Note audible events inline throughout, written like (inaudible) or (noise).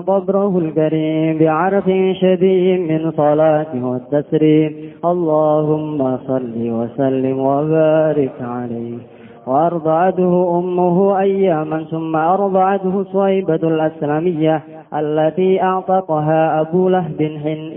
قبره الكريم بعرف شديد من صلاته والتسليم اللهم صل وسلم وبارك عليه. وأرضعته أمه أياما ثم أرضعته صويبة الأسلامية التي أعتقها أبو لهب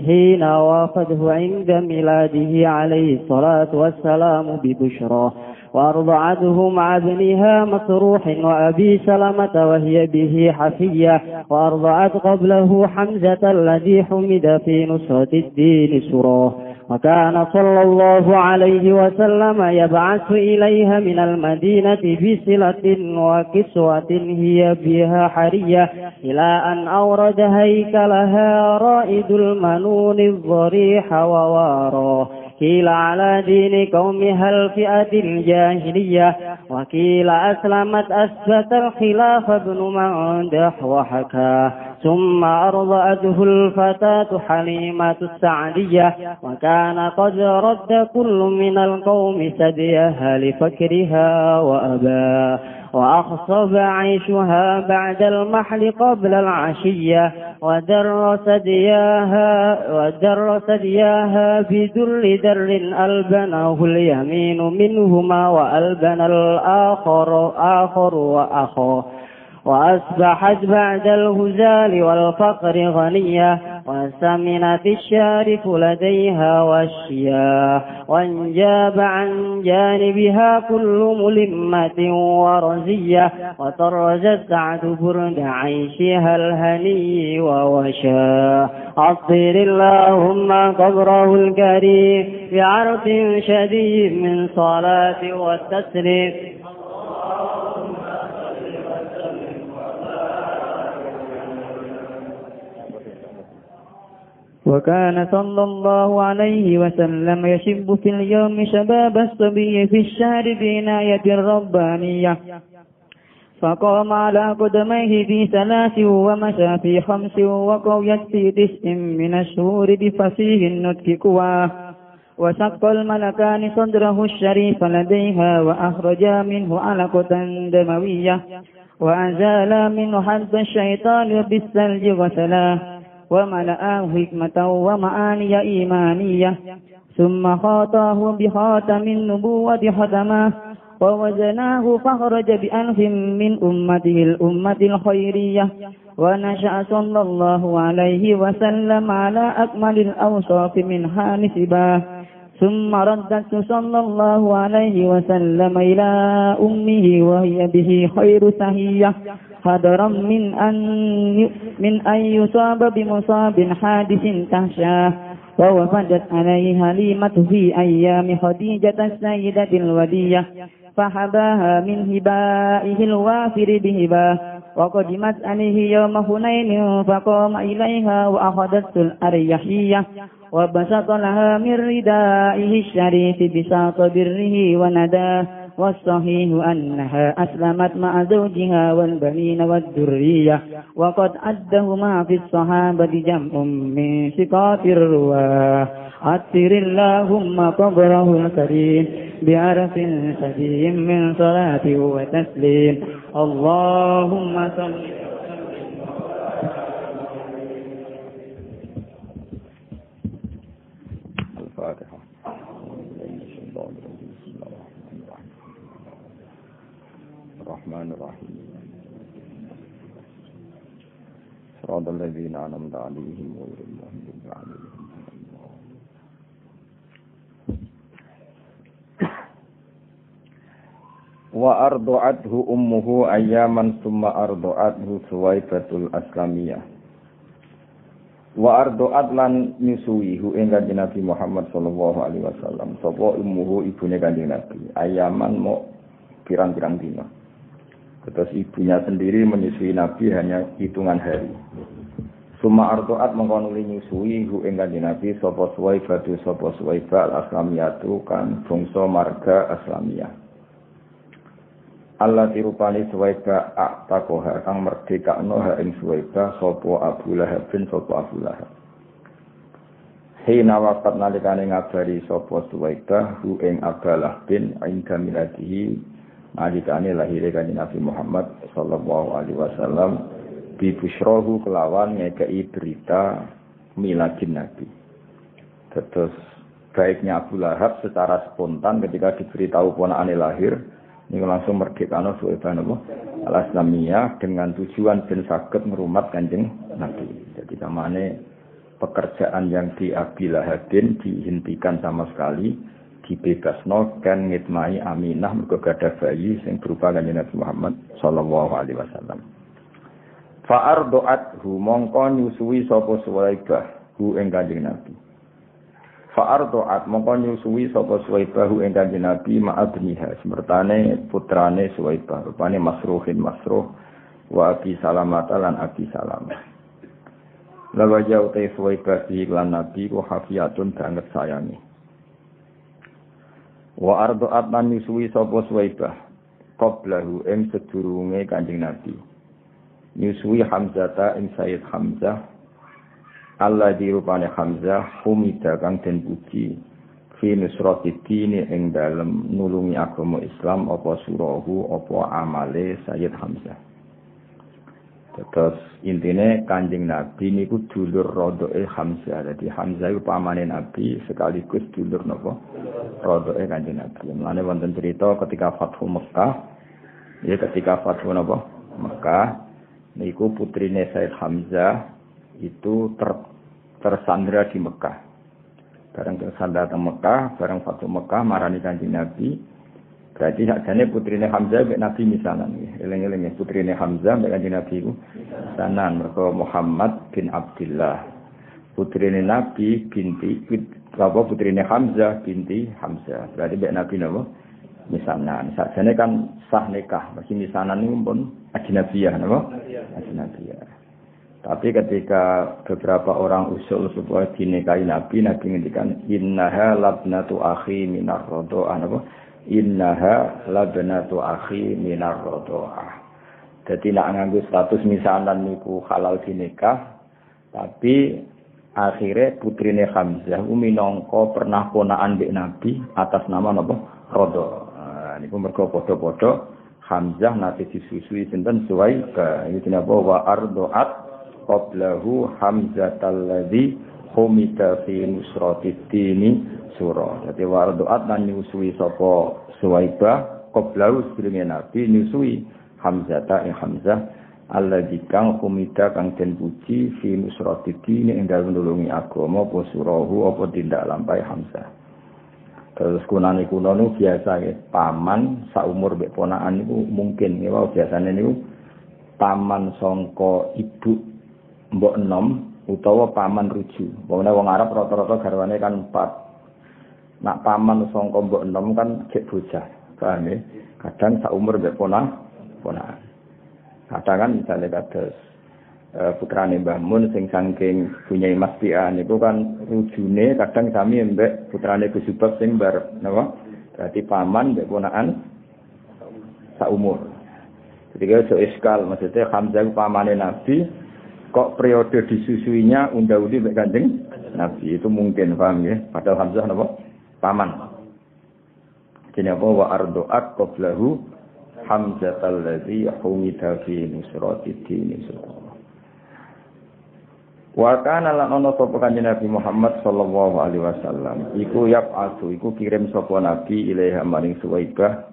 حين وافده عند ميلاده عليه الصلاة والسلام ببشرى. وأرضعته مع ابنها مسروح وأبي سلمة وهي به حفية وأرضعت قبله حمزة الذي حمد في نصرة الدين سراه. وكان صلى الله عليه وسلم يبعث إليها من المدينة بصلة وكسوة هي بها حرية إلى أن أورد هيكلها رائد المنون الضريح وواراه. قيل على دين قومها الفئة الجاهلية؟ وقيل أسلمت أثبت الخلاف ابن مندح وحكاه ثم أرضأته الفتاة حليمة السعدية. وكان قد رد كل من القوم ثديها لفكرها وأباه وأخصب عيشها بعد المحل قبل العشية ودر ثدياها بدر در ألبنه اليمين منهما وألبن الآخر آخر وأخاه وأصبحت بعد الهزال والفقر غنية وسمنت الشارف لديها والشياه وانجاب عن جانبها كل ملمة ورزية وطرزت سعد برد عيشها الهني ووشاه عطر اللهم قبره الكريم بعرف شديد من صلاة والتسليم. وكان صلى الله عليه وسلم يشب في اليوم شباب الصبي في الشهر بعناية ربانية. فقام على قدميه في ثلاث ومشى في خمس وقويت في تسع من الشهور بفصيح النطق كواه وشق الملكان صدره الشريف لديها وأخرجا منه علقة دموية. وأزالا منه حد الشيطان بالثلج وسلاه وملآه حكمة ومعاني إيمانية. ثم خاطاه بخاتم النبوة ختماه ووزناه فخرج بأنف من أمته الأمة الخيرية. ونشأ صلى الله عليه وسلم على أكمل الأوصاف منها نسباه ثم ردت صلى الله عليه وسلم إلى أمه وهي به خير سهية حذرا من أن من أن يصاب بمصاب حادث تخشاه ووفدت عليه هليمة في أيام خديجة السيدة الودية فحباها من هبائه الوافر بهباه وقدمت عليه يوم هنين فقام إليها وأخذت الأريحية وبسط لها من ردائه الشريف بساط بره ونداه والصحيح أنها أسلمت مع زوجها والبنين والذرية وقد أدهما في الصحابة جمع من ثقات الرواة. عطر اللهم قبره الكريم بعرف سدي من صلاة وتسليم. اللهم صل صراط الذين أنعمت عليهم غير المغضوب عليهم wa ardu'athu ummuhu ayyaman summa ardu'athu suwaibatul aslamiyah wa ardu'at lan nyusui hu ing kanjeng Nabi Muhammad sallallahu alaihi wasallam sapa ummuhu ibune kanjeng Nabi ayaman mo pirang-pirang dina terus ibunya sendiri menyusui Nabi hanya hitungan hari Suma ardu'at mengkonuli nyusui hu ing kanjeng Nabi sapa suwaibatu sapa suwaiba al-aslamiyatu kan bangsa marga aslamiyah Allah tirupani suwaiba aktakoha kang merdeka noha ing suwaiba sopo Abu Lahab bin sopo Abu Lahab. Hina wafat nalikane ngabari sopo suwaiba hu ing Abalah bin Inda miladihi nalikane lahire kanjeng Nabi Muhammad sallallahu alaihi wasallam bi busyrahu kelawan ngekei berita miladin Nabi. Terus baiknya Abu Lahab secara spontan ketika diberitahu ponakane lahir, ini langsung merdekano Suhaibah Nabi al dengan tujuan ben sakit merumat kanjeng Nabi. Jadi kamane pekerjaan yang di Abi dihentikan sama sekali, dibebasno kan ngitmai Aminah mergo gadah bayi sing berupa kanjeng Nabi Muhammad sallallahu alaihi wasallam. Fa'ar doat hu mongko nyusui sapa Suwaibah hu ing Kanjeng Nabi. Fa'ar doat mongko nyusui sapa Suwaibah hu ing Kanjeng Nabi ma'abniha semertane putrane Suwaibah rupane Masruhin Masruh wa Abi Salamah lan Abi Salamah. Lawa jauh te Suwaibah di iklan Nabi ku banget sayangi. Wa ardoat lan nyusui sapa Suwaibah. Qablahu ing sedurunge Kanjeng Nabi. nyusui Hamzata ing Sayyid Hamzah. Allah dirupane Hamzah humida kang den puji. Fi nusrati dini ing dalem nulungi agama Islam apa surahu apa amale Sayyid Hamzah Terus intine Kanjeng Nabi niku dulur rodoe Hamzah. Jadi Hamzah itu pamane Nabi sekaligus dulur napa? Rodoe Kanjeng Nabi. Mulane wonten cerita ketika Fathu Mekah, ya ketika Fathu napa? Mekah niku putrine Said Hamzah itu ter, tersandra di Mekah. Barang tersandra di Mekah, barang Fatu Mekah marani kanjeng Nabi. Berarti sakjane putrine Hamzah mek Nabi misanan nggih. Eling-eling ya putrine Hamzah mek kanjeng Nabi iku sanan mergo Muhammad bin Abdullah. Putrine Nabi binti apa putrine Hamzah binti Hamzah. Berarti mek Nabi napa? misanan. Sajane kan sah nikah, masih misanan ini pun ajnabiyah, napa? Ajnabiyah. Tapi ketika beberapa orang usul supaya dinikahi Nabi, Nabi ngendikan innaha labnatu akhi minar rodo'ah, napa? Innaha labnatu akhi minar rodo'ah. Jadi nak nganggu status misanan niku halal dinikah, tapi akhirnya putrine Hamzah minangka pernah ponaan mbek Nabi atas nama napa? Rodo. niku mergo padha-padha Hamzah nate disusui sinten Suwaibah iki napa wa ardoat qablahu Hamzah alladzi humita fi nusrati dini surah dadi wa ardoat lan nyusui sapa Suwaibah qablahu sedurunge Nabi nyusui Hamzah ta Hamzah alladzi kang humita kang den puji fi nusrati dini ing dalem nulungi agama apa surahu apa tindak lampahi Hamzah. Terus kunani kuno nu biasa ya paman saumur mbek ponakan niku mungkin ya wow, biasane niku paman songko ibu mbok enom utawa paman ruju. Wong wong Arab rata-rata garwane kan empat. Nak paman songko mbok enom kan cek bocah. Paham ya? Kadang saumur mbek ponakan. ponakan. Kadang kan misalnya kados Eh, putrane Mbah Mun sing saking punya Mas Pia niku kan rujune kadang sami mbek putrane Gus Subab sing bar napa berarti paman mbek ponakan sak umur. Kalau iskal maksudnya Hamzah pamane Nabi kok periode disusuinya unda-undi mbek Kanjeng Nabi? Itu mungkin paham ya? Padahal Hamzah napa? Paman. Jadi apa? Wa ardo'at qablahu Hamzah alladzi humida fi nusrati dini Wa kana lan ana sapa kanjeng Nabi Muhammad sallallahu alaihi wasallam. Iku yab'atsu iku kirim sapa nabi ilaiha maring Suwaibah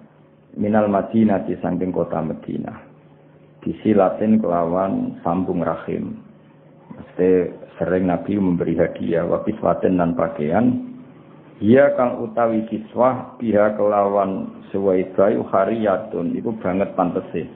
minal Madinah di samping kota Madinah. Disilatin kelawan sambung rahim. Mesti sering Nabi memberi hadiah wa kiswaten dan pakaian. Ia kang utawi kiswah pihak kelawan Suwaibah hariyatun iku banget pantese.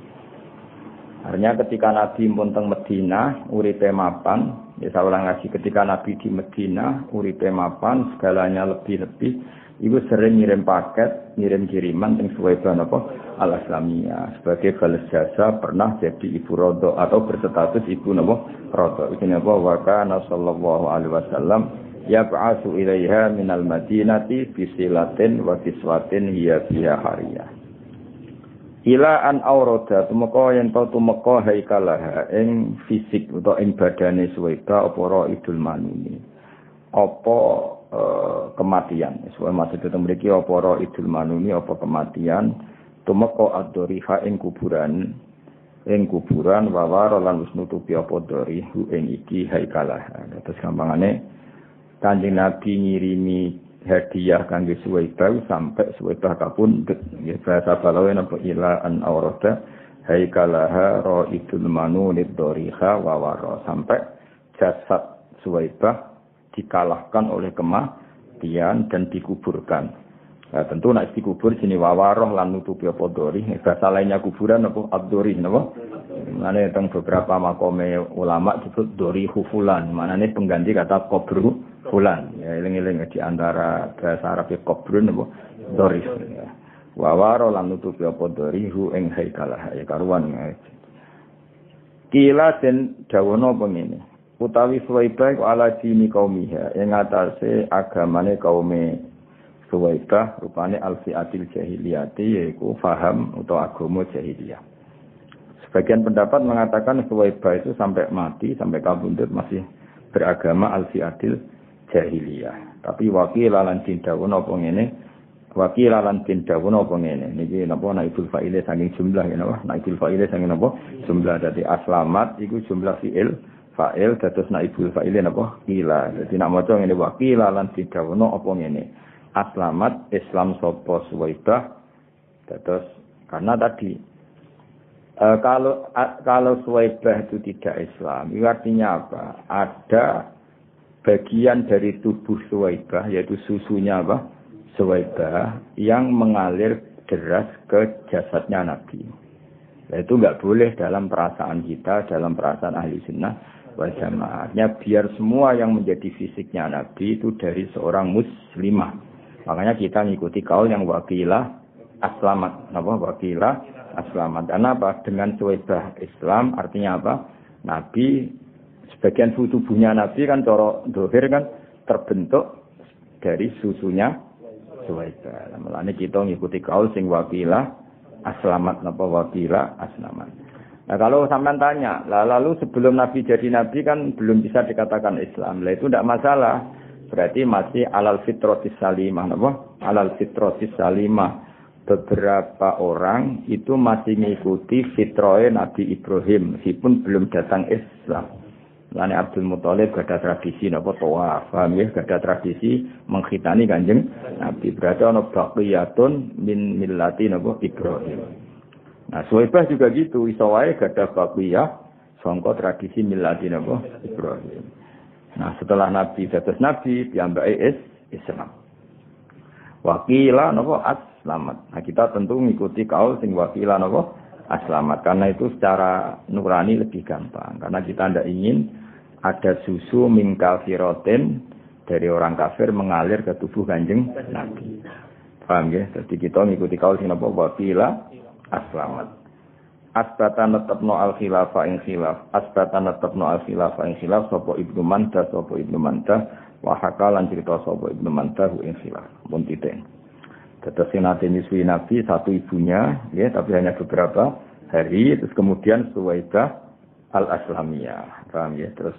Artinya ketika Nabi pun teng Medina, uripe mapan, Ya saya ulang lagi ketika Nabi di Medina, uripe mapan, segalanya lebih-lebih, ibu sering ngirim paket, ngirim kiriman yang sesuai bahan apa? Al Islamia. Sebagai balas jasa pernah jadi ibu rodo atau berstatus ibu napa rodo. Ini apa? Waka sallallahu alaihi wasallam yab'asu ilaiha minal madinati bisilatin wa kiswatin hiya biha hariyah. Ila an aurada tumeka yen to tumeka haikalah ing fisik utawa ing badane suweka apa ro idul manuni. Apa uh, kematian? Sesuai maksud itu mriki apa ro idul manuni apa kematian? Tumeka adoriha ing kuburan ing kuburan wawaro lan wis nutupi apa dorihu ing iki haikalah terus gampangane Kanjeng Nabi ngirimi hadiah kangge Suwaibah sampai Suwaibah kapundhut nggih bahasa balawe napa? Ila an aurada haikalaha raidul manunid doriha wawaro sampai jasad Suwaibah dikalahkan oleh kematian dan dikuburkan Nah, tentu nak dikubur sini wawaroh lan nutupi apa dori. Bahasa lainnya kuburan apa abdori napa? Mana tentang beberapa makome ulama disebut dori hufulan. Mana ini pengganti kata kobru fulan. Ya eling-eling di antara bahasa Arab kobrun apa dori. Ya. Wawaroh lan nutupi apa dori hu ing haikalah ya karuan. Ya. Kila den dawono pengene. Utawi Suwaibah ala dini kaumiha yang atase agamane kaume Suwaibah rupane alfiatil jahiliyati yaitu faham atau agama jahiliyah. Sebagian pendapat mengatakan Suwaibah itu sampai mati, sampai kabundut masih beragama alfiatil jahiliyah. Tapi wakil lan dindawun apa ngene? Wakil lan dindawun apa ngene? Niki napa naibul fa'ile saking jumlah ya napa? Naibul fa'ile saking napa? Jumlah dadi aslamat iku jumlah fi'il fa'il dados naibul fa'ile napa? Kila. Dadi nak maca ngene wakil lan dindawun apa ngene? Aslamat Islam sopo suwaibah. Terus karena tadi e, kalau a, kalau suwaibah itu tidak Islam itu artinya apa? Ada bagian dari tubuh suwaibah yaitu susunya apa? Suwaibah yang mengalir deras ke jasadnya Nabi. Nah, itu nggak boleh dalam perasaan kita dalam perasaan ahli sunnah jamaahnya biar semua yang menjadi fisiknya Nabi itu dari seorang muslimah Makanya kita ngikuti kaul yang wakilah aslamat. Apa wakilah aslamat. Karena apa? Dengan suwebah Islam artinya apa? Nabi sebagian tubuhnya Nabi kan coro dohir kan terbentuk dari susunya suwebah. Mulanya kita ngikuti kaul sing wakilah aslamat. Apa wakilah aslamat. Nah kalau sampean tanya, lalu sebelum Nabi jadi Nabi kan belum bisa dikatakan Islam. Lah itu tidak masalah. Berarti masih alal fitrotis salimah. Alal fitrotis salimah. Beberapa orang itu masih mengikuti fitroe Nabi Ibrahim. Meskipun belum datang Islam. Lani Abdul Muthalib gak ada tradisi napa tawaf, paham ya? Gak ada tradisi menghitani kanjeng Nabi. Berarti ana baqiyatun min millati napa Ibrahim. Nah, Suwaibah juga gitu, iso gak ada baqiyah sangka tradisi millati napa Ibrahim. Nah setelah Nabi dados Nabi piyambake is Islam. Wakila nopo aslamat. Nah kita tentu mengikuti kaul sing wakila nopo aslamat karena itu secara nurani lebih gampang karena kita tidak ingin ada susu mingkal firoten dari orang kafir mengalir ke tubuh kanjeng Nabi. Paham ya? Jadi kita mengikuti kaul sing nopo wakila aslamat asbata netepno al khilafah ing khilaf asbata netepno al khilafah ing khilaf sapa ibnu manta sapa ibnu manta wa hakalan cerita sapa ibnu manta ing khilaf pun titik Tetes nate miswi Nabi satu ibunya, ya, tapi hanya beberapa hari. Terus kemudian Suwaidah al-Aslamiyah. Paham ya? Terus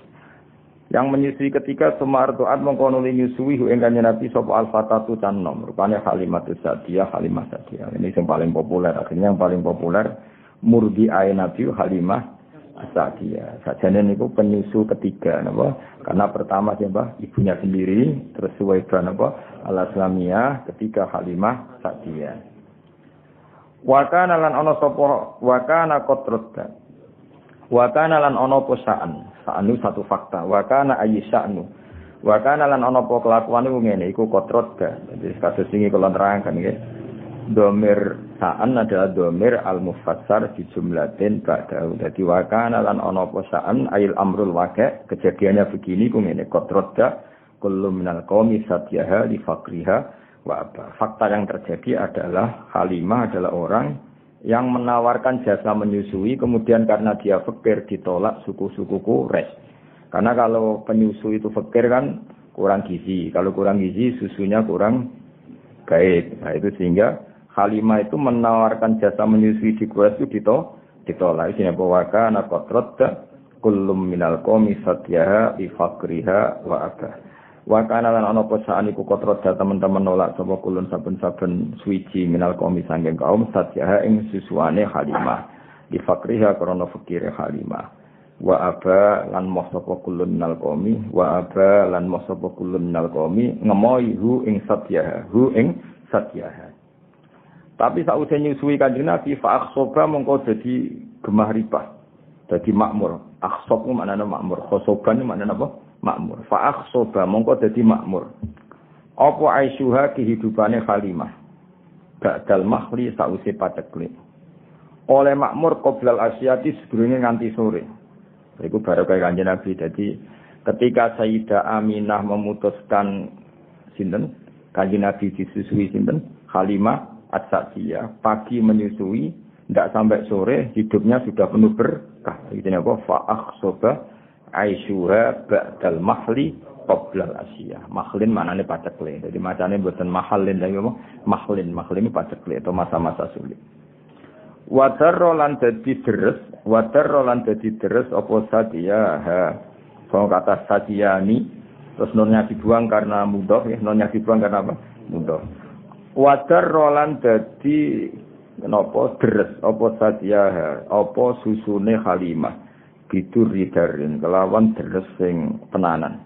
yang menyusui ketika semar doat mengkonuli nyusui hu engkanya Nabi sopo al-fatatu canom. Rupanya kalimat sadiyah, kalimat sadiyah. Ini yang paling populer. Akhirnya yang paling populer murdi ae Nabi Halimah Asadiyah. Sajane niku penyusu ketiga napa? Karena pertama siapa? Ibunya sendiri, terus Suwaibah napa? Al-Islamiyah, ketiga Halimah Sadiyah. Wa kana lan ana sapa wa kana qatrata. Wa kana lan ana apa sa'an. Sa'anu satu fakta. Wa kana ayyisa'nu. Wa kana lan ana apa kelakuan iku ngene iku. Jadi kasus ini kula terangkan nggih. Domir sa'an adalah domir al-mufassar di jumlatin ba'dahu. Jadi wakana lan ono sa'an ayil amrul wake. Kejadiannya begini kung ini kotroda kullu minal qawmi satyaha li fakriha wa apa. Fakta yang terjadi adalah Halimah adalah orang yang menawarkan jasa menyusui kemudian karena dia fakir ditolak suku-suku Quraisy. Karena kalau penyusu itu fakir kan kurang gizi. Kalau kurang gizi susunya kurang baik. Nah itu sehingga Halimah itu menawarkan jasa menyusui di Quraisy itu ditolak. Ditolak. Ini bahwa kana qatratta kullum minal qomi satyaha li fakriha wa abah. Wa kana lan ana posaan iku qatratta teman-teman nolak sapa kulun saben-saben suci minal qomi sanging kaum satyaha ing susuane Halimah. di fakriha krana fakire Halimah wa aba lan moh sapa kulun nal qomi wa aba lan moh sapa kulun qomi ngemoi hu ing satyaha hu ing satyaha tapi sausé nyusui kanjeng Nabi fa akhsoba mongko dadi gemah ripah dadi makmur. Akhsob ku maknane makmur khosoban maknane apa? Makmur. Fa akhsoba mongko dadi makmur. Apa aisyuha kehidupane Halimah ba'dal mahli sausé patekle oleh makmur qoblal asyati sedurunge nganti sore. Baru kayak kanjeng Nabi. Jadi ketika Sayyidah Aminah memutuskan sinten? Kanjeng Nabi disusui sinten? Halimah at pagi menyusui tidak sampai sore hidupnya sudah penuh berkah. Itu apa? Fa'akh soba aisyura ba'dal mahli qoblal asya. Mahlin maknanya pacekle. Jadi macamnya buatan mahalin lagi apa? Mahlin, mahlin ini pacekle atau masa-masa sulit. Wadarro lan dadi deres, wadarro lan dadi deres apa sadia ha. Kalau kata sadiani, terus nonnya dibuang karena mudah ya, nonnya dibuang karena apa? Mudah. Wadarro lan dadi napa deres apa sadia ha, apa susune halimah. Bidur ridarin kelawan deres sing tenanan.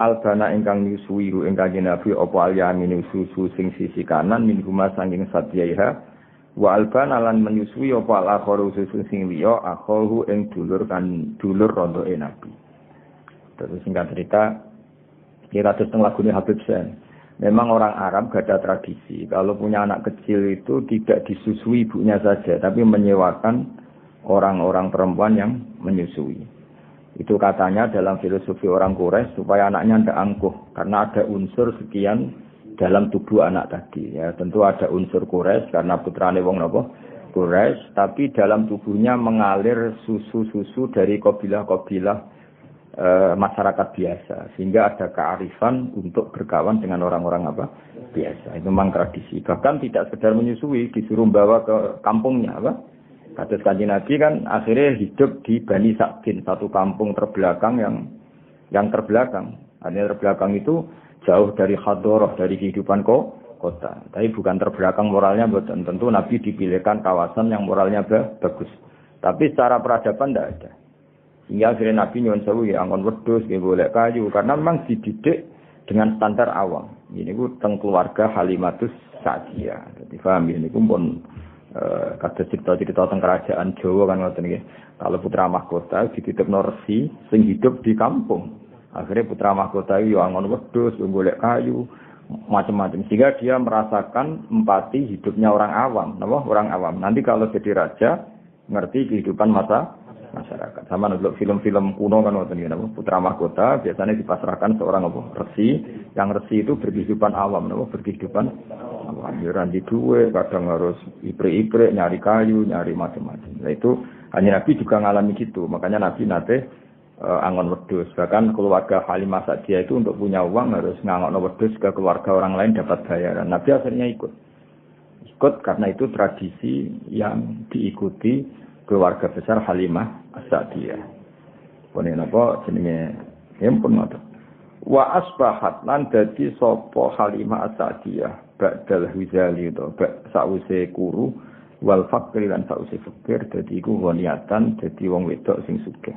Albana ingkang nyusui ingkang Nabi apa alyamin susu sing sisi kanan min huma sanging sadyaiha wa alban alan menyusui apa al akharu susu sing liya akhahu ing dulur kan dulur rondoke nabi terus singkat cerita terus teng lagune Habib Sen memang orang Arab gak ada tradisi. Kalau punya anak kecil itu tidak disusui ibunya saja tapi menyewakan orang-orang perempuan yang menyusui. Itu katanya dalam filosofi orang Quraisy supaya anaknya tidak angkuh karena ada unsur sekian dalam tubuh anak tadi. Ya tentu ada unsur kures karena putrane wong nopo kures tapi dalam tubuhnya mengalir susu-susu dari kabilah-kabilah e, masyarakat biasa. Sehingga ada kearifan untuk berkawan dengan orang-orang apa? Biasa. Itu memang tradisi. Bahkan tidak sekedar menyusui disuruh bawa ke kampungnya apa? Kata kanji Nabi kan akhirnya hidup di Bani Saktin satu kampung terbelakang yang yang terbelakang. Artinya terbelakang itu jauh dari hadoroh, dari kehidupan kok kota. Tapi bukan terbelakang moralnya, tentu Nabi dipilihkan kawasan yang moralnya bagus. Tapi secara peradaban tidak ada. Hingga akhirnya Nabi nyuwun sewu ya angkon wedus, ya boleh kayu. Karena memang dididik dengan standar awam. Ini ku teng keluarga Halimatus Sa'diyah. Jadi paham ya, ini pun Uh, kata cerita-cerita tentang kerajaan Jawa kan ngoten nggih. Kalau putra mahkota dititip norsi sing hidup di kampung. Akhirnya putra mahkota itu angon wedus, golek kayu, macam-macam. Sehingga dia merasakan empati hidupnya orang awam. Nama orang awam. Nanti kalau jadi raja, ngerti kehidupan masa masyarakat. Sama untuk film-film kuno kan waktu ini, nama putra mahkota biasanya dipasrahkan seorang apa resi. Yang resi itu berkehidupan awam, nama berkehidupan awam. Ya, di dua, kadang harus ipre-ipre, nyari kayu, nyari macam-macam. Nah itu hanya Nabi juga ngalami gitu. Makanya Nabi nate uh, angon wedus. Bahkan keluarga Halimah Sa'diyah itu untuk punya uang harus ngangon wedus ke keluarga orang lain dapat bayaran. Nabi akhirnya ikut. Ikut karena itu tradisi yang diikuti keluarga besar Halimah Sa'diyah. Pun apa jenenge ngoten. Wa asbahat lan dadi sapa Halimah Sa'diyah ba'dal huzali to bak sause kuru wal fakir lan sause fakir dadi iku waniatan dadi wong wedok sing sugih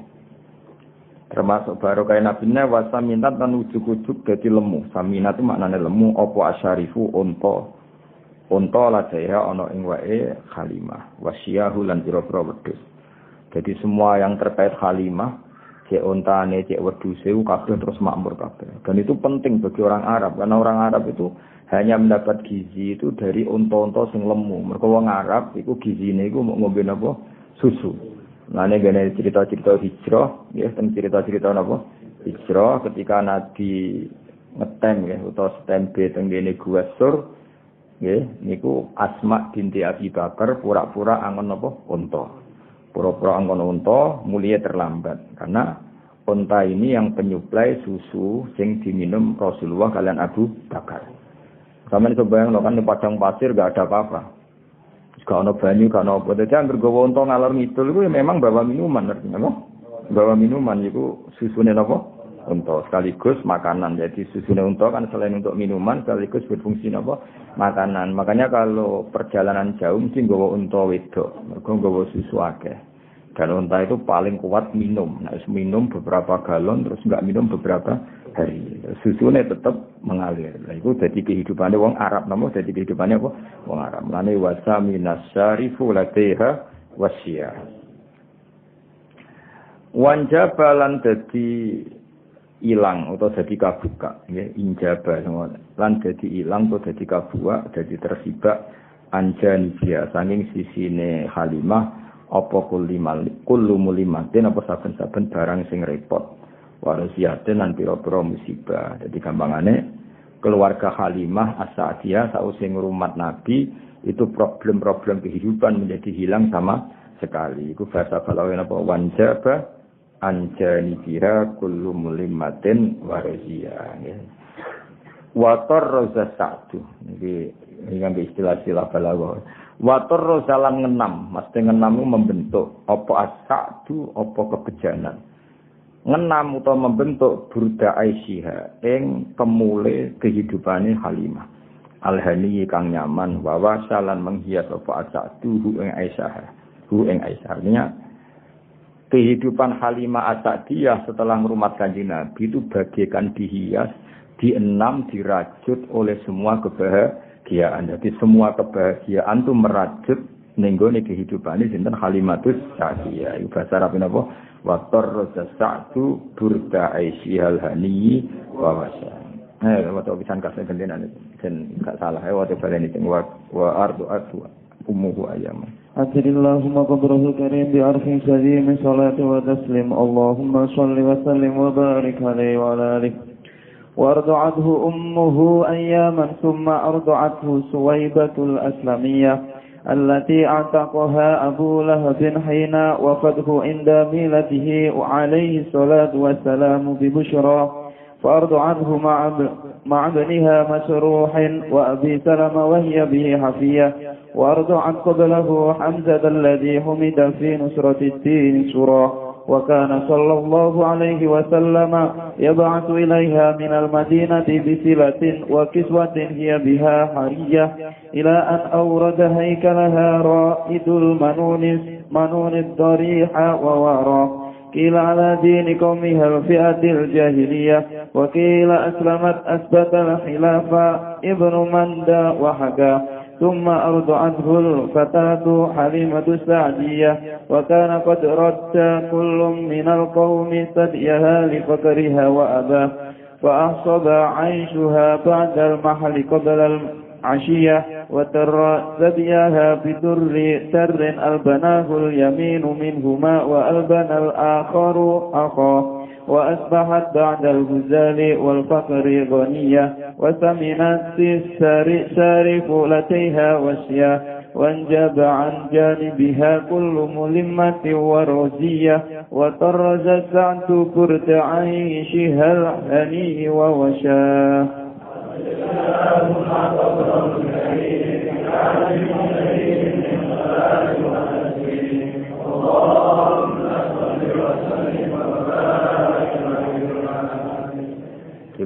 termasuk baru kayak nabi nya wasa minat dan ujuk-ujuk jadi lemu saminat itu maknanya lemu opo asyarifu onto onto lah saya ono ing wae khalimah. Wasyahu lan pira-pira wedhus. Jadi semua yang terkait khalimah cek ontane cek wedhuse kabeh terus makmur kabeh. Dan itu penting bagi orang Arab karena orang Arab itu hanya mendapat gizi itu dari onto-onto sing lemu. Mereka wong Arab itu gizine iku mau ngombe napa? Susu. Nah, ini gini cerita-cerita hijrah, ya, cerita-cerita apa? Hijrah ketika Nabi ngetem ya, atau stempe tenggene gua sur, ya, niku Asma binti Abi Bakar pura-pura angon apa? Unta. Pura-pura angon unta, mulia terlambat. Karena unta ini yang penyuplai susu sing diminum Rasulullah kalian Abu Bakar. Sama ini kebayang kan di padang pasir gak ada apa-apa. Gak ono banyu, gak ono apa. Jadi anggar gawa unta ngalor ngidul ya memang bawa minuman artinya? Bawa minuman itu susunya apa? Unta sekaligus makanan. Jadi susunya unta kan selain untuk minuman sekaligus berfungsi apa? Makanan. Makanya kalau perjalanan jauh mesti nggawa unta wedok, mergo nggawa susu akeh. Dan unta itu paling kuat minum. Nah, minum beberapa galon terus nggak minum beberapa hari. Susunya tetap mengalir. Nah, itu jadi kehidupannya wong Arab. Namun jadi kehidupannya apa? Wong Arab. Lani wasa minas syarifu lateha wasya. Wanjabalan dadi ilang atau jadi kabuka ya injaba lan jadi ilang atau jadi kabuka jadi tersibak anjani dia. Sanging sisine Halimah apa kulimal kullu mulimatin apa saben-saben barang sing repot. Warasiatin lan pira-pira musibah. Jadi gampangane keluarga Halimah As-Sa'diyah sing ngrumat Nabi itu problem-problem kehidupan menjadi hilang sama sekali. Itu bahasa Balawi apa? Wanjaba anjani biha kullu mulimatin warazia ya. Wator roza satu ini ini kan istilah-istilah balago. Wator roza lan ngenam, mesti ngenam membentuk apa asatu apa kebejanan. Ngenam utawa membentuk burda Aisyah ing kemule kehidupane Halimah. Alhani kang nyaman wawa salan menghias apa asatu hu ing Aisyah. Hu ing Aisyah. Kehidupan Halimah Asadiyah setelah merumat kanji Nabi itu bagaikan dihias, dienam, dirajut oleh semua kebahagiaan. Jadi semua kebahagiaan itu merajut nenggone kehidupan ini sinten Halimatus Sa'diyah. Iku bahasa Arab napa? Wa tarza sa'du burda aisyihal hani wa wasa. Eh, waktu pisan kasih gendenan dan enggak salah. Eh, waktu balen itu wa wa ardu ummuhu ayyaman. أكد اللهم قدره الكريم بعرف سليم صلاة وتسليم اللهم صل وسلم وبارك عليه وعلى آله وأرضعته أمه أياما ثم أرضعته سويبة الأسلمية التي اعتقها أبو لهب حين وفده عند ميلته عليه الصلاة والسلام ببشرى فأرضعته مع مع ابنها مسروح وأبي سلمة وهي به حفية. وأرض عن قبله حمزة الذي حمد في نصرة الدين سرا. وكان صلى الله عليه وسلم يبعث إليها من المدينة بسلة وكسوة هي بها حرية. إلى أن أورد هيكلها رائد المنون منون الضريح ووارى قيل على دين قومها الفئة الجاهلية وقيل أسلمت أثبت الخلاف ابن مندى وحكى ثم أرضعته الفتاة حليمة السعدية وكان قد رد كل من القوم ثديها لفقرها وأباه فأحصب عيشها بعد المحل قبل العشية وتر ثديها بدر تر ألبناه اليمين منهما وألبن الآخر أخاه وأصبحت بعد الهزال والفقر غنية وسمنت سارفلتيها وشيا وانجب عن جانبها كل ملمة ورزية وطرز سعد كرت عيشها الهني ووشاه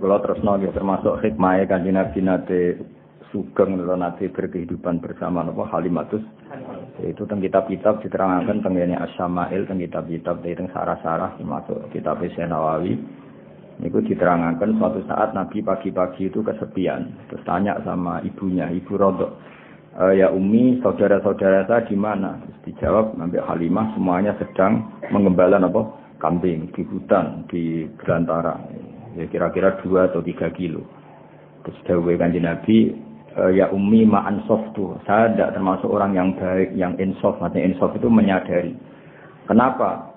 kalau terus nongol termasuk hikmahnya kanji Nabi nate sugeng atau nate berkehidupan bersama nopo Halimatus. Itu tentang kitab-kitab diterangkan tentang As-Samail tentang kitab-kitab tentang sarah-sarah termasuk kitab Nawawi itu diterangkan suatu saat Nabi pagi-pagi itu kesepian terus tanya sama ibunya ibu Rodok e, ya Umi saudara-saudara saya di mana terus dijawab Nabi Halimah semuanya sedang mengembala apa kambing di hutan di belantara ya kira-kira dua atau tiga kilo. Terus dawai kanji Nabi, e, ya umi ma'an tuh. Saya tidak termasuk orang yang baik, yang insof. Maksudnya insof itu menyadari. Kenapa?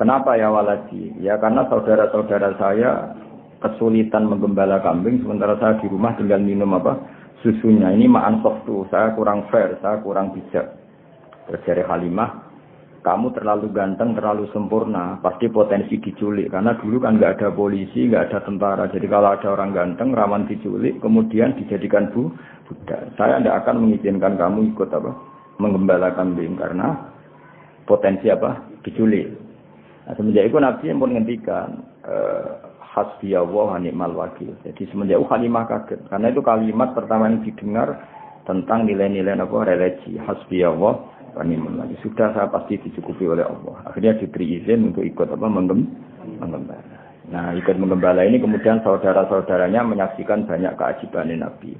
Kenapa ya waladi? Ya karena saudara-saudara saya kesulitan menggembala kambing, sementara saya di rumah tinggal minum apa? Susunya. Ini ma'an tuh. Saya kurang fair, saya kurang bijak. Terus dari Halimah, kamu terlalu ganteng, terlalu sempurna, pasti potensi diculik. Karena dulu kan nggak ada polisi, nggak ada tentara. Jadi kalau ada orang ganteng, rawan diculik, kemudian dijadikan bu, budak. Saya tidak akan mengizinkan kamu ikut apa, mengembala kambing karena potensi apa, diculik. Nah, semenjak itu Nabi yang pun ngendikan, e, hasbiyallah wa ni'mal wakil. Jadi semenjak itu kalimat kaget. Karena itu kalimat pertama yang didengar tentang nilai-nilai apa religi hasbiyallah wa ni'mal wakil. Sudah saya pasti dicukupi oleh Allah. Akhirnya diberi izin untuk ikut apa menggem menggembala. Nah, ikut menggembala ini kemudian saudara-saudaranya menyaksikan banyak keajiban Nabi.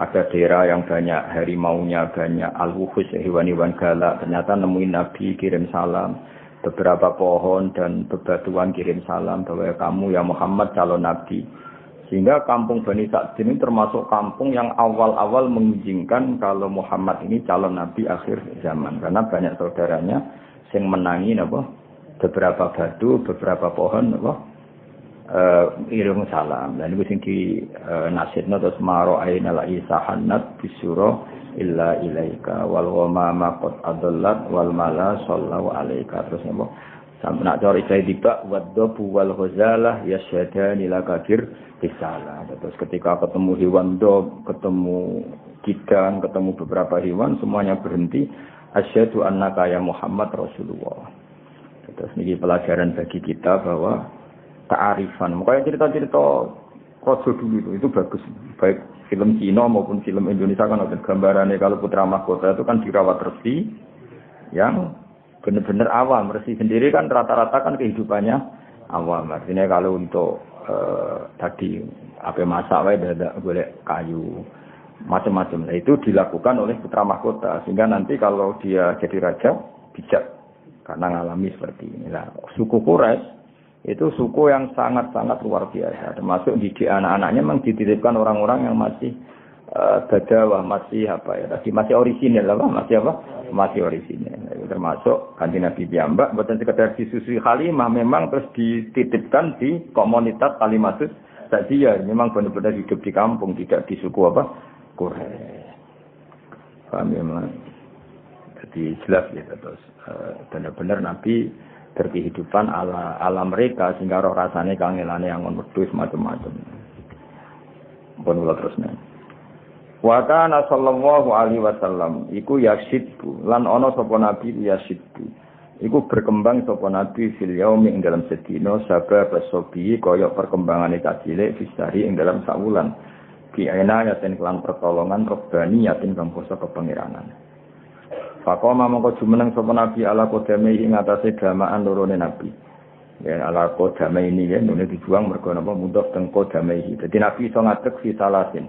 Ada daerah yang banyak harimaunya, banyak al-wuhus, hewan-hewan galak. Ternyata nemuin Nabi kirim salam beberapa pohon dan bebatuan kirim salam bahwa kamu ya Muhammad calon nabi. Sehingga kampung Bani Sa'd ini termasuk kampung yang awal-awal mengizinkan kalau Muhammad ini calon nabi akhir zaman. Karena banyak saudaranya yang menangi apa? beberapa batu, beberapa pohon apa? Uh, irung salam. Dan itu sing di uh, nasidna terus maro aina la isahanat bisuro illa ilaika. Wal ghamama qad adallat wal mala sallallahu alaika. Terus napa sampe nak cari saya tiba wadhabu wal ghazalah yasyadani lakabir bisalah terus ketika ketemu hewan do ketemu kidang ketemu beberapa hewan semuanya berhenti. Asyhadu annaka ya Muhammad Rasulullah. Terus ini pelajaran bagi kita bahwa ta'arifan. Makanya cerita-cerita Rasul dulu itu, itu bagus. Baik film Cina maupun film Indonesia kan ada gambarannya. Kalau putra mahkota itu kan dirawat resi yang benar-benar awam. Resi sendiri kan rata-rata kan kehidupannya awam. Artinya kalau untuk eh, tadi apa masak wae ada boleh kayu macam-macam. Nah, itu dilakukan oleh putra mahkota. Sehingga nanti kalau dia jadi raja bijak. Karena mengalami seperti ini. Nah suku Quraisy itu suku yang sangat-sangat luar biasa. Termasuk di anak-anaknya memang dititipkan orang-orang yang masih uh, masih apa ya tadi masih orisinil apa? Masih apa? Masih orisinil. Termasuk kanji Nabi Biamba bukan sekedar disusui Halimah memang terus dititipkan di komunitas Kalimatus tadi ya memang benar-benar hidup di kampung tidak di suku apa? Quraisy paham ya jadi jelas ya terus uh, benar-benar Nabi berkehidupan ala ala mereka sehingga roh rasanya kangelane yang wedhus macam-macam. Pun kula terusne. Wa kana sallallahu alaihi wasallam iku yasidbu lan ana sapa nabi yasidbu. Iku berkembang sapa nabi fil yaumi ing dalam sedina sabab sobi kaya perkembangane cilik fisari ing dalam sawulan. Ki ena yaten kelan pertolongan robbani yatin kang basa kepangeranan. Fakoma mongko jumeneng sapa nabi ala kodame ing atase gamaan lorone nabi. Ya ala kodame ini ya nune dijuang mergo napa mudhof teng kodame iki. Dadi nabi iso ngadeg fi salasin.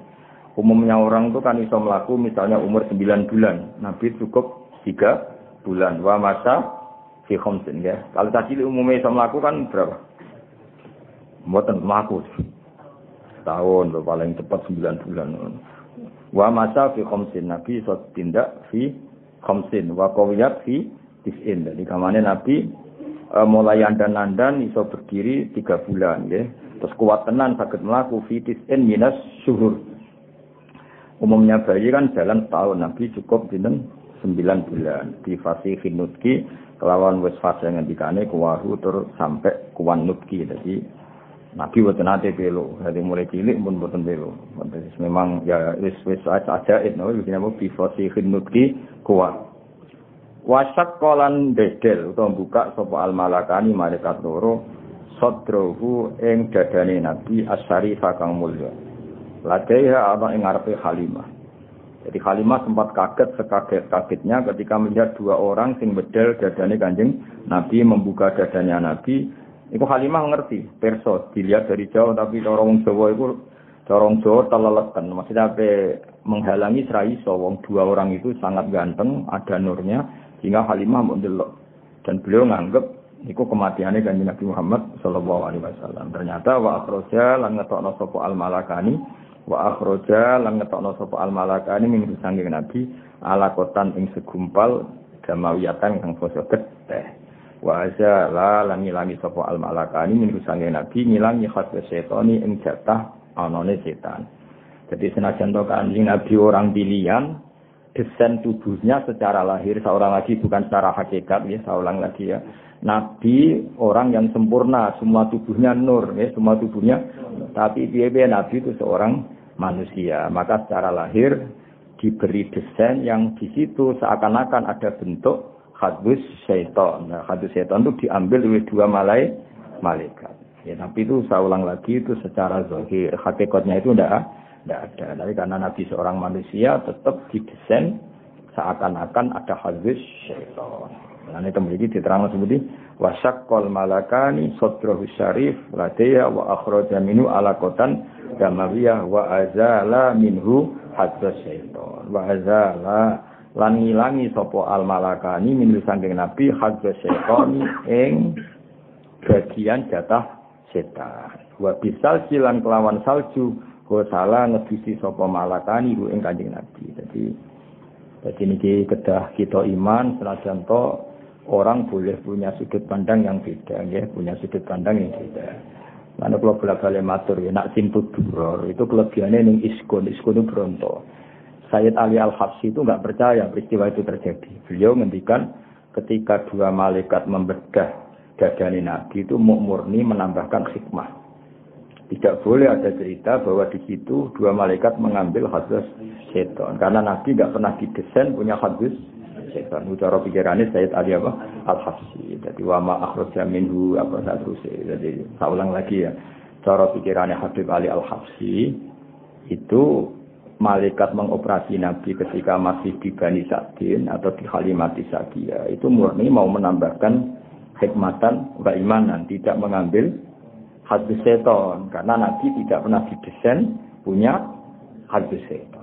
Umumnya orang itu kan iso melaku misalnya umur 9 bulan. Nabi cukup 3 bulan. Wa masa fi khamsin ya. Kalau tadi umumnya iso melaku kan berapa? Mboten melaku. Tahun paling cepat 9 bulan. Wa masa fi khamsin. Nabi iso tindak fi khamsin wa qawiyat fi tis'in. Jadi kamane Nabi e, mulai andan-andan iso berdiri tiga bulan ya. Terus kuat tenan sakit melaku fi tis'in minas syuhur. Umumnya bayi kan jalan setahun, Nabi cukup dinten sembilan bulan. Di fasi nutki kelawan wis fase ngendikane kuwahu tur sampai kuwan nutki. Jadi Nabi buat nate belo, dari mulai cilik pun buat belo. Memang ya wis wis aja aja itu, begini apa bifasi nutki kuat. Wasak kolan dedel utawa buka sapa al malakani malaikat loro sadrohu ing dadane nabi asyari kang mulya. Ladaiha ana ing ngarepe Halimah. Jadi Halimah sempat kaget sekaget-kagetnya ketika melihat dua orang sing bedel dadane Kanjeng Nabi membuka dadanya Nabi. Iku Halimah ngerti, perso dilihat dari jauh tapi cara wong Jawa iku cara wong Jawa teleleken. Maksudnya menghalangi serai sowong dua orang itu sangat ganteng, ada nurnya, sehingga Halimah mendelok. Dan beliau nganggep itu kematiannya kan Nabi Muhammad Shallallahu Alaihi Wasallam. Ternyata wa akhroja lan ngetokno sopo al malakani wa akhroja lan ngetokno sopo al malakani minggu Nabi ala kotan ing segumpal jamawiyatan kang basa geteh. Wa azala lan ngilangi sopo al malakani minggu sanggeng Nabi ngilangi khasbe setoni ing jatah anone setan. Jadi senajan to kanjeng Nabi orang pilihan, desain tubuhnya secara lahir seorang lagi bukan secara hakikat ya seorang lagi ya. Nabi orang yang sempurna, semua tubuhnya nur ya, semua tubuhnya. Tapi dia Nabi itu seorang manusia. Maka secara lahir diberi desain yang di situ seakan-akan ada bentuk hadus syaitan. Nah, hadus syaitan itu diambil oleh dua malai, malaikat. Ya, tapi itu saya ulang lagi itu secara zahir hakikatnya itu tidak tidak ada. Tapi karena Nabi seorang manusia tetap didesain seakan-akan ada hadis syaitan. Nah, ini kemudian diterang seperti wasyakol malakani sotrohu syarif ladeya wa akhraja minhu ala kotan damawiyah wa azala minhu hadis syaitan wa azala lan ngilangi sapa al malakani minhu sangking nabi hadis syaitan ing bagian jatah setan wa bisal silan kelawan salju wa salah ngebisi sapa malakani ing kanjeng nabi jadi jadi ini kedah kita iman senajan to orang boleh punya sudut pandang yang beda ya, punya sudut pandang yang beda. Mana kalau bolak balik matur ya, nak simput duror itu kelebihannya ning iskun, iskun itu bronto. Sayyid Ali Al Habsyi itu nggak percaya peristiwa itu terjadi. Beliau ngendikan ketika dua malaikat membedah dadani Nabi itu murni menambahkan hikmah. Tidak boleh ada cerita bahwa di situ dua malaikat mengambil hadis setan. Karena Nabi nggak pernah didesain punya hadis setan. Ucara pikirannya Sayyid Ali apa? Al-Hafsi. Jadi wama akhraja minhu apa seterusnya. Jadi saya ulang lagi ya. Cara pikirannya Habib Ali Al-Hafsi itu malaikat mengoperasi Nabi ketika masih di Bani Sa'din atau di Halimati Sa'diyah itu murni mau menambahkan hikmatan keimanan, tidak mengambil hadis seton karena Nabi tidak pernah didesain punya hadis seton.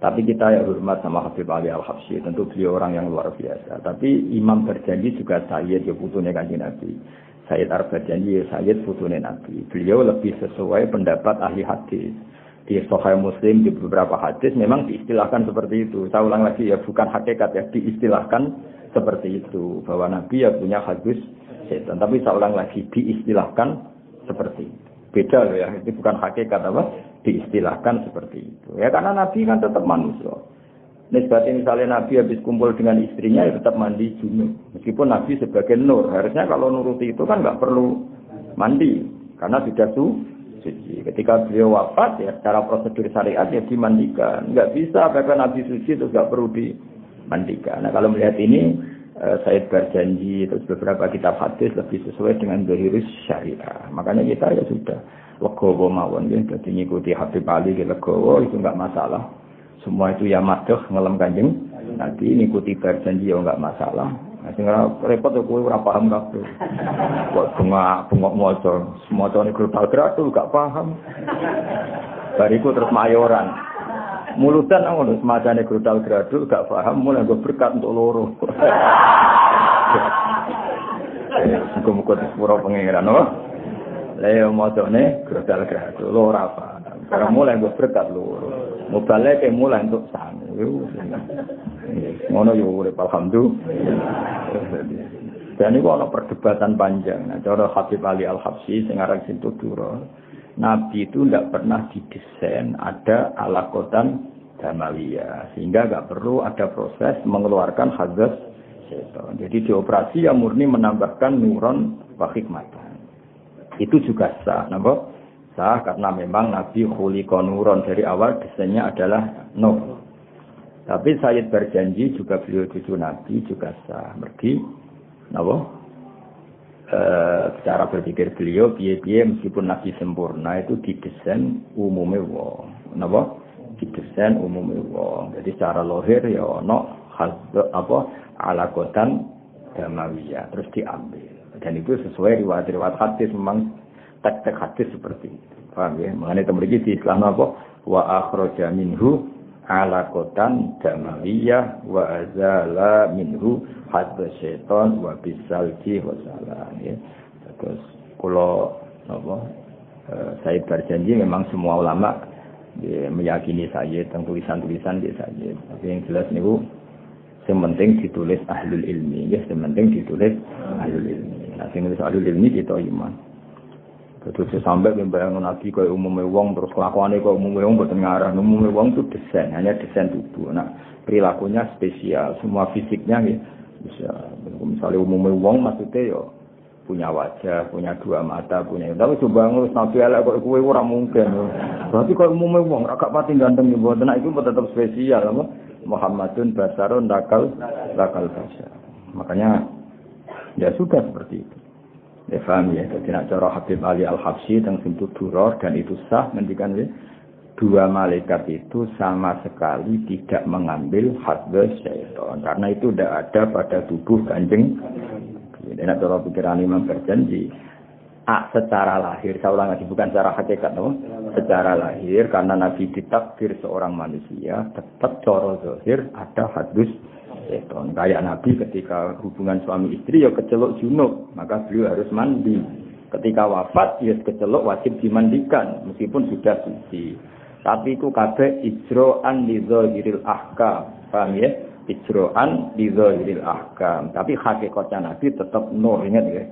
Tapi kita ya hormat sama Habib Ali Al Habsyi, tentu beliau orang yang luar biasa. Tapi Imam berjanji juga Sayyid ya putunya kanji Nabi. Sayyid Ar-Berjanji ya Sayyid putunya Nabi. Beliau lebih sesuai pendapat ahli hadis. Di Sahih Muslim di beberapa hadis memang diistilahkan seperti itu. Saya ulang lagi ya bukan hakikat ya diistilahkan seperti itu bahwa Nabi ya punya hadis setan. Tapi saya ulang lagi diistilahkan seperti itu. Beda loh ya, itu bukan hakikat apa? Diistilahkan seperti itu. Ya karena Nabi kan tetap manusia. Nisbatnya misalnya Nabi habis kumpul dengan istrinya ya tetap mandi junub. Meskipun Nabi sebagai nur, harusnya kalau nuruti itu kan nggak perlu mandi karena sudah su suci. Ketika beliau wafat ya secara prosedur syariat ya dimandikan. Nggak bisa bahkan Nabi suci itu nggak perlu dimandikan. Nah kalau melihat ini Eh, Said berjanji terus beberapa kitab hadis lebih sesuai dengan dohirus syariah. Makanya kita ya sudah legowo mawon ya jadi ngikuti Habib Ali ya legowo itu enggak masalah. Semua itu ya madoh ngelem kanjeng. Nanti ngikuti berjanji ya enggak masalah. Nah, sing repot ya kowe ora paham kabeh. Kok bunga bengok maca, maca ning grup tuh gak paham. Bariku terus mayoran. Mulutan ngono semacane grudal gradul gak paham mulai gue berkat untuk loro. Muga-muga disepuro pengiran no. Leo mocone grudal gradul ora apa. Karena mulai gue berkat loro. Mubale ke mulai untuk sangu. Ngono yo urip alhamdulillah. Dan kalau perdebatan panjang. Nah, cara Habib Ali Al-Habsi, sing aran Sintu Duro, Nabi itu tidak pernah didesain ada alakotan damawiyah sehingga nggak perlu ada proses mengeluarkan hadas setan. Jadi dioperasi yang murni menambahkan nuron wa hikmatan. Itu juga sah, napa? Sah karena memang Nabi khuliqa nuron dari awal desainnya adalah nur. Tapi Sayyid berjanji juga beliau cucu Nabi juga sah. Mergi, napa? Eh, cara berpikir beliau piye-piye meskipun nabi sempurna itu didesain umumnya wong. Napa? Didesain umumnya wong. Jadi secara lohir ya ono apa alakotan damawiyah. Terus diambil. Dan itu sesuai riwayat-riwayat hadis memang tek-tek hadis seperti itu. Paham ya? Mengenai temui di Islam apa? Wa akhraja minhu alakotan damawiyah wa azala minhu hadza syaitan wa bisalji wa salam ya. Terus kula apa eh, saya berjanji memang semua ulama ya, meyakini saya tentang tulisan-tulisan dia saja. Tapi yang jelas niku sementing ditulis ahlul ilmi ya sementing ditulis ahlul ilmi. Nah sing nulis ahlul ilmi kita iman Terus sampai membayang nabi kaya umumnya wong terus kelakuannya kaya umumnya wong buat ngarah umumnya wong itu desain hanya desain tubuh. Nah perilakunya spesial semua fisiknya ya bisa misalnya umumnya wong maksudnya ya punya wajah, punya dua mata, punya tapi coba ngurus nabi elek kok kue orang mungkin. Berarti kalau umumnya wong agak pati ganteng ibu, nah itu tetap spesial apa? Muhammadun basarun dakal dakal basar. Makanya ya sudah seperti itu. Ya paham ya, jadi nak cara Habib Ali Al-Habsyi tentang pintu duror dan itu sah mendikan ya, dua malaikat itu sama sekali tidak mengambil hadwa syaitan. Karena itu tidak ada pada tubuh kanjeng jadi nak cara pikiran imam berjanji ah, secara lahir saya ulang lagi bukan secara hakikat no? secara lahir karena Nabi ditakdir seorang manusia tetap coro zahir ada hadus seton. Kayak Nabi ketika hubungan suami istri ya kecelok junub, maka beliau harus mandi. Ketika wafat ya kecelok wajib dimandikan meskipun sudah suci. Tapi itu kabeh ijro'an li zahiril ahkam. Paham ya? Ijro'an li zahiril ahkam. Tapi hakikatnya Nabi tetap nur, ingat ya?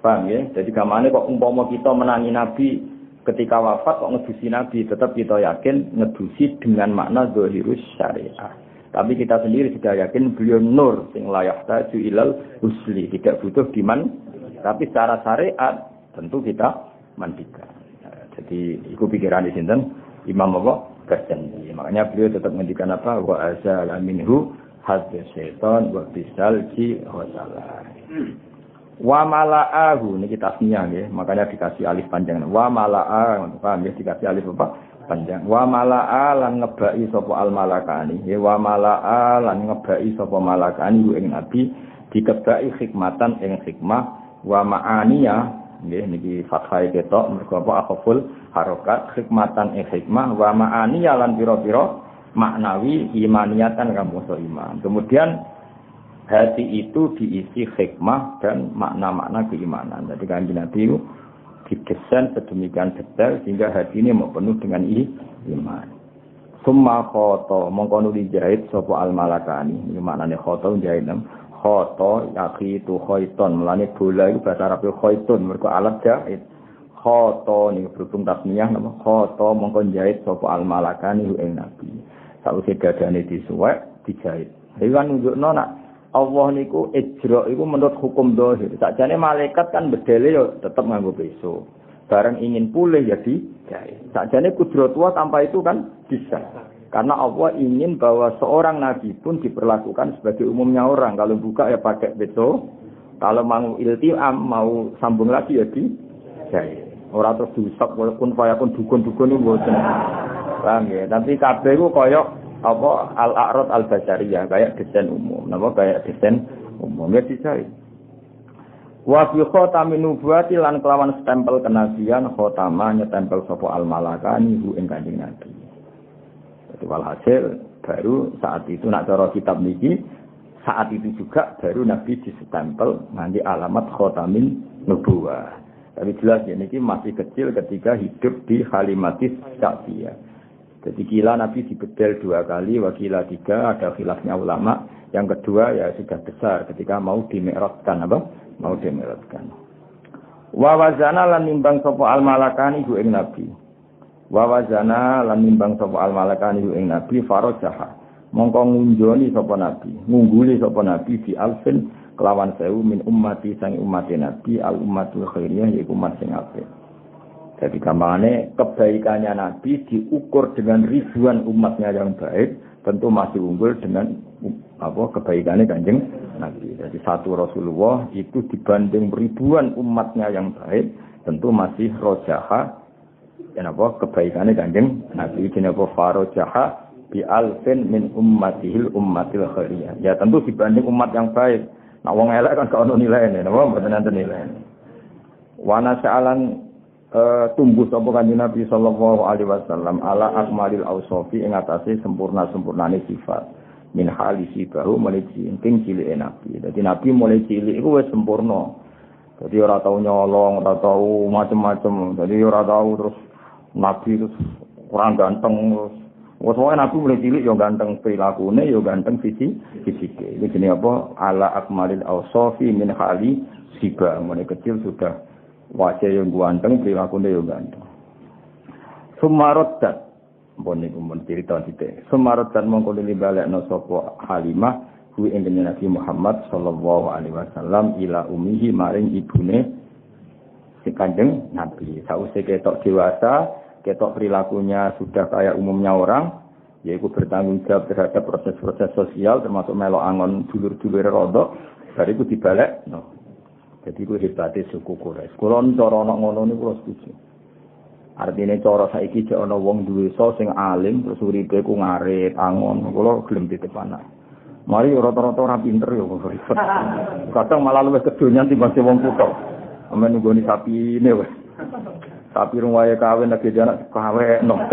Paham ya? Jadi kamane kok umpama kita menangi Nabi ketika wafat kok ngedusi Nabi, tetap kita yakin ngedusi dengan makna zahirus syariah. Tapi kita sendiri sudah yakin beliau nur sing layak taju ilal usli, tidak butuh diman. Tapi secara syariat tentu kita mandikan. Nah, jadi itu pikiran di sini Imam apa? Berjanji. Makanya beliau tetap menghentikan apa? Wa azala minhu syaitan wa bisalji wa salah. Wa mala'ahu ini kita aslinya ya, makanya dikasih alif panjang. Wa mala'ahu, paham ya dikasih alif apa? Panjang. Wa mala'a lan ngebai sapa al malakani ya wa mala'a lan ngebai sapa malakani ing nabi dikebai hikmatan ing hikmah. Wa ma'aniya nggih niki fathah ketok mergo apa akhful harokat hikmatan ing hikmah. Wa ma'aniya lan pira-pira maknawi imaniatan kamu so iman. Kemudian hati itu diisi hikmah dan makna-makna keimanan. Jadi kan Nabi didesain sedemikian detail sehingga hati ini mau penuh dengan iman. Summa khoto mongko dijahit sapa al malakani. Iki maknane khoto jahit nem. Khoto yaki itu khaiton. Mulane bola itu bahasa Arab khaitun mergo alat jahit. Khoto niku berhubung tasmiyah nama khoto mongko jahit sapa al malakani ing nabi. Sakwise dadane disuwek dijahit. Iki kan nak Allah niku ijra iku menurut hukum dohir. Sakjane malaikat kan bedele yo tetep nganggo peso. Bareng ingin pulih ya dijahit. Sakjane kudrat tua tanpa itu kan bisa. Karena Allah ingin bahwa seorang nabi pun diperlakukan sebagai umumnya orang. Kalau buka ya pakai peso. Kalau mau iltiam, mau sambung lagi ya dijahit. Orang terus diusap walaupun pun dukun-dukun itu bosan. Paham ya? Tapi kabeh ku koyok apa? Al-a'rad al-basariyah kayak desain umum. Napa kayak desain umum. Ya dicari wa fi khatamin nubuwati lan kelawan stempel kenabian khatama nyetempel sapa al-malakani hu ing kanjeng nabi. Jadi walhasil baru saat itu nak cara kitab niki saat itu juga baru nabi disestempel nanti alamat khotamin nubuwah. Tapi jelas ya niki masih kecil ketika hidup di Halimatis Sa'diyah jadi kila Nabi dibedel dua kali, wakila tiga, ada khilafnya ulama. Yang kedua ya sudah besar ketika mau dimerotkan apa? Mau dimerotkan. Wawazana lan nimbang sopo al malakani ing Nabi. Wawazana lan nimbang sopo al malakani ing Nabi farojaha. Mongko ngunjoni sopo Nabi, ngungguli sopo Nabi di alfin kelawan sewu min ummati sang umat Nabi al ummatul khairiyah yaiku umat sing apik. Jadi gampangannya kebaikannya Nabi diukur dengan ribuan umatnya yang baik, tentu masih unggul dengan apa kebaikannya kanjeng Nabi. Jadi satu Rasulullah itu dibanding ribuan umatnya yang baik, tentu masih rojaha dan apa kebaikannya kanjeng Nabi. Jadi apa farojaha bi alfin min ummatihil ummatil khairiyah. Ya tentu dibanding umat yang baik. Nah wong elek kan gak ono nilainya, napa mboten nanti nilai. Wana sa'alan uh, tumbuh sapa kanjeng Nabi sallallahu alaihi wasallam ala akmalil ausofi ing atase sempurna-sempurnane sifat min halisi bahu mulai cilik cilik Nabi. Dadi Nabi mulai cilik iku wis sempurna. Jadi ora tau nyolong, ora tau macem-macem. Jadi ora tau terus Nabi terus kurang ganteng terus Wes Nabi mulai cilik yo ganteng perilakune yo ganteng visi fisike. Iki jenenge apa? Ala akmalil ausofi min hali siba. Mulai kecil sudah wajah yang ganteng, perilakunya yang ganteng. Sumarot dan pun niku mun cerita sithik. Sumarot dan mongko balekno sapa Halimah kuwi ing Nabi Muhammad sallallahu alaihi wasallam ila umihi maring ibune si Kanjeng Nabi. Sausé ketok dewasa, ketok perilakunya sudah kayak umumnya orang, yaitu bertanggung jawab terhadap proses-proses sosial termasuk melok angon dulur-dulur rodok, bariku dibalik no. Jadi ku hebatnya suku Quraisy. Kulo cara ana ngono niku kulo setuju. Artinya cara saiki jek ana wong duwe so sing alim terus uripe ku ngarit, angon, kulo gelem titip anak. Mari rata-rata ora pinter ya kok ribet. (laughs) Kadang malah luwih kedonyan timbang wong kutok. Amen nggoni sapi ini wes. Sapi rumahnya kawin lagi dia anak kawin no. (laughs)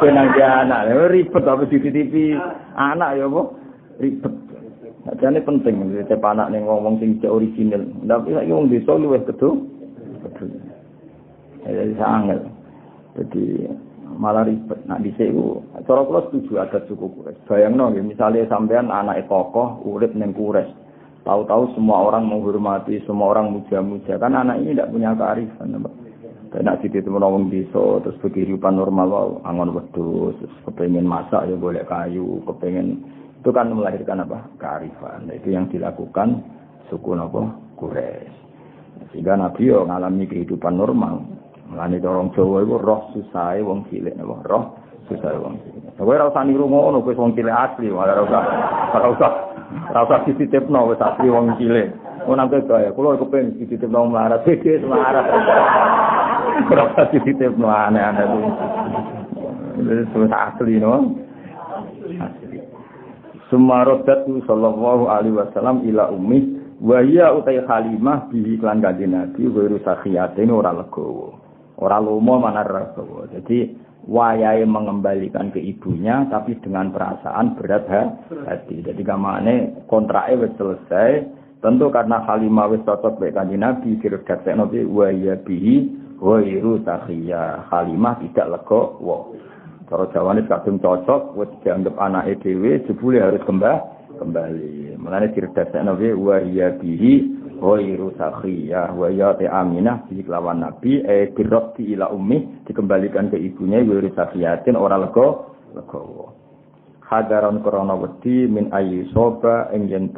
Dia anak, ribet tapi di TV anak ya bu, ribet. Jadi penting, setiap anak nih ngomong sing original. Tapi lagi ngomong desa lu wes betul, betul. Jadi sangat. Jadi malah ribet. Nah di sini, cara kalau setuju ada suku kures. Bayang no, misalnya sampean anak tokoh urip neng kures. Tahu-tahu semua orang menghormati, semua orang muja-muja. Kan anak ini tidak punya kearifan. Kena situ itu menolong desa, terus kehidupan normal, angon wedus, kepengen masak ya boleh kayu, kepengen itu kan melahirkan apa kearifan. Itu yang dilakukan suku nopo kures. Sehingga Nabi yo ngalami kehidupan normal. Mulane orang Jawa itu roh susah wong cilik nopo roh susah wong cilik. Ora usah niru ngono kowe wong cilik asli, malah usah ora usah ora usah dititipno asli wong cilik. Oh nang kaya kula kepen dititipno melarat, gede melarat. Ora usah dititipno aneh-aneh. Itu asli no. Sumarodatu sallallahu alaihi wasallam ila ummi wa hiya utai Halimah bihi klan kanjeng Nabi wiru sakhiyatin ora legowo. Ora lomo mana legowo. Jadi wayai mengembalikan ke ibunya tapi dengan perasaan berat hati. Jadi kamane kontraknya wis selesai. Tentu karena Halimah wis cocok baik kanjeng Nabi diredaksekno wa hiya bihi wiru sakhiyah. Halimah tidak legowo. Cara Jawane kadung cocok, wis dianggap anake dhewe jebule harus kembali kembali. Mulane diredasekno wae wa ya bihi ghairu sakhiyah. Wa ya ta aminah bi kelawan nabi. E dirabti ila ummi dikembalikan ke ibunya ghairu sakhiyatin ora lega legowo. Hadaron krana wedi min ayi soba ing yen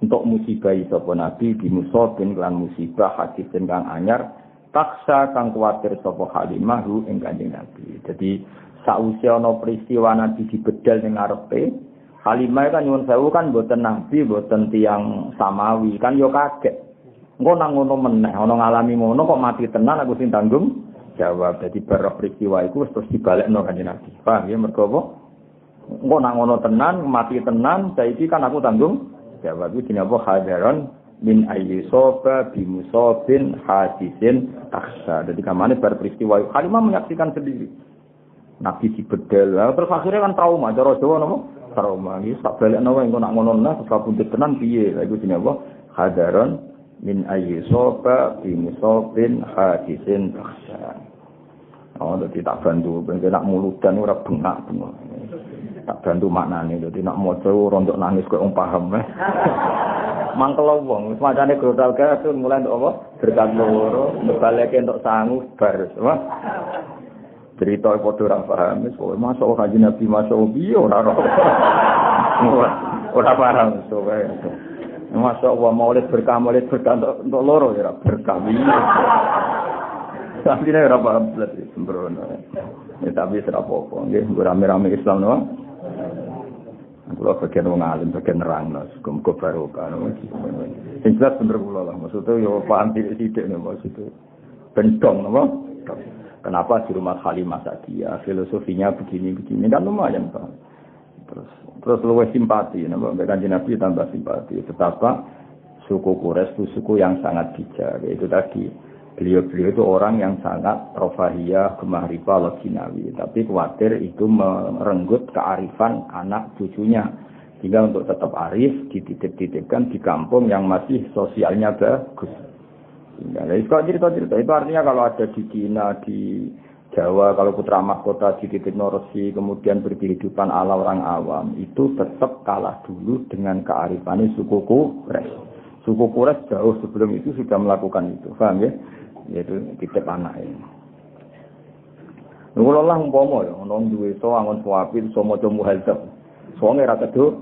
untuk musibah sapa nabi di musabin lan musibah hadis kang anyar taksa kang kuatir sapa Halimah hu ing Kanjeng Nabi. Jadi sausi ana peristiwa Nabi dibedal ning ngarepe, Halimah kan nyuwun sewu kan boten nabi, boten tiang samawi, kan yo kaget. Engko nang ngono meneh, ana ngalami ngono kok mati tenan aku sing tanggung jawab. Jadi bar peristiwa iku terus dibalekno Kanjeng Nabi. Paham ya mergo apa? Engko nang ngono tenan, mati tenan, saiki kan aku tanggung jawab. Iki dinapa hadaron min ayyi soba bimusobin hadisin taksa. Jadi kamane bar peristiwa Halimah menyaksikan sendiri. Nabi dibedel. Terus akhirnya kan trauma. Cara Jawa napa? Trauma. Iki tak balik nawa engko nak ngono nah terus pundhut tenan piye? Iku jenenge apa? Hadaron min ayyi soba bimusobin hadisin taksa. Oh, jadi tak bantu, ben nak muludan ora bengak-bengok. Tak bantu maknane, jadi nak maca rontok nangis kok wong paham. (laughs) mangkel wong semacane grotal gasun mulai untuk apa berkat loro baleke untuk sangu bar semua cerita padha ora paham wis kowe masuk kanji nabi masuk piye ora ora (laughs) ora paham so kae Masya Allah, maulid berkah, maulid berkah untuk, loro ya, berkah. (laughs) Tapi berapa belas sembrono. Ya, tapi serap apa, nggih, rame-rame Islam no. Kulo bagian wong alim, bagian nerang, no. Muga barokah. No. Sing jelas bener kula lah. Maksudnya yo paham sithik-sithik nih maksudnya. Bentong, no. Kenapa di rumah Halimah Sadia filosofinya begini-begini kan lumayan pak. Terus terus luwes simpati, no. Kanjeng Nabi tambah simpati. Betapa suku Quraisy itu suku yang sangat bijak. Itu tadi beliau-beliau itu orang yang sangat rofahiyah, gemah riba, loginawi. Tapi khawatir itu merenggut kearifan anak cucunya. Sehingga untuk tetap arif, dititip-titipkan di kampung yang masih sosialnya bagus. Sehingga, nah, itu cerita-cerita. Itu artinya kalau ada di Cina, di Jawa, kalau putra mahkota dititip norosi, kemudian berkehidupan ala orang awam, itu tetap kalah dulu dengan kearifannya suku Kures. Suku Kures jauh sebelum itu sudah melakukan itu. Paham ya? Yaitu titip anak ini. Nunggu lah umpama ya, nong duwe so angon suapi, so mau comu helzab. Soalnya rata tuh,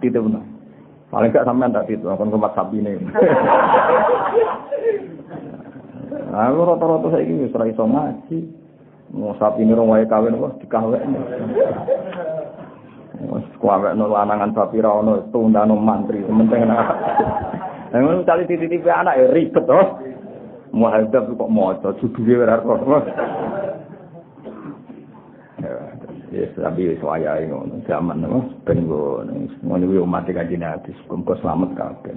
titip benar. Paling gak sampean tak titip, akan kemat sapi ini. Aku rata-rata saya ini serai iso ngaji. Mau sapi ini wae kawin wah dikawin. Wae no lanangan sapi ra ono tundano mantri sementing ana. Lah ngono kali titipi anak ya ribet to. Muhadzab kok maca judule ora ora. Ya, tapi wis wayahe ngono. Zaman apa ben ngono. Kuwi umat kanjeng Nabi, muga selamat kabeh.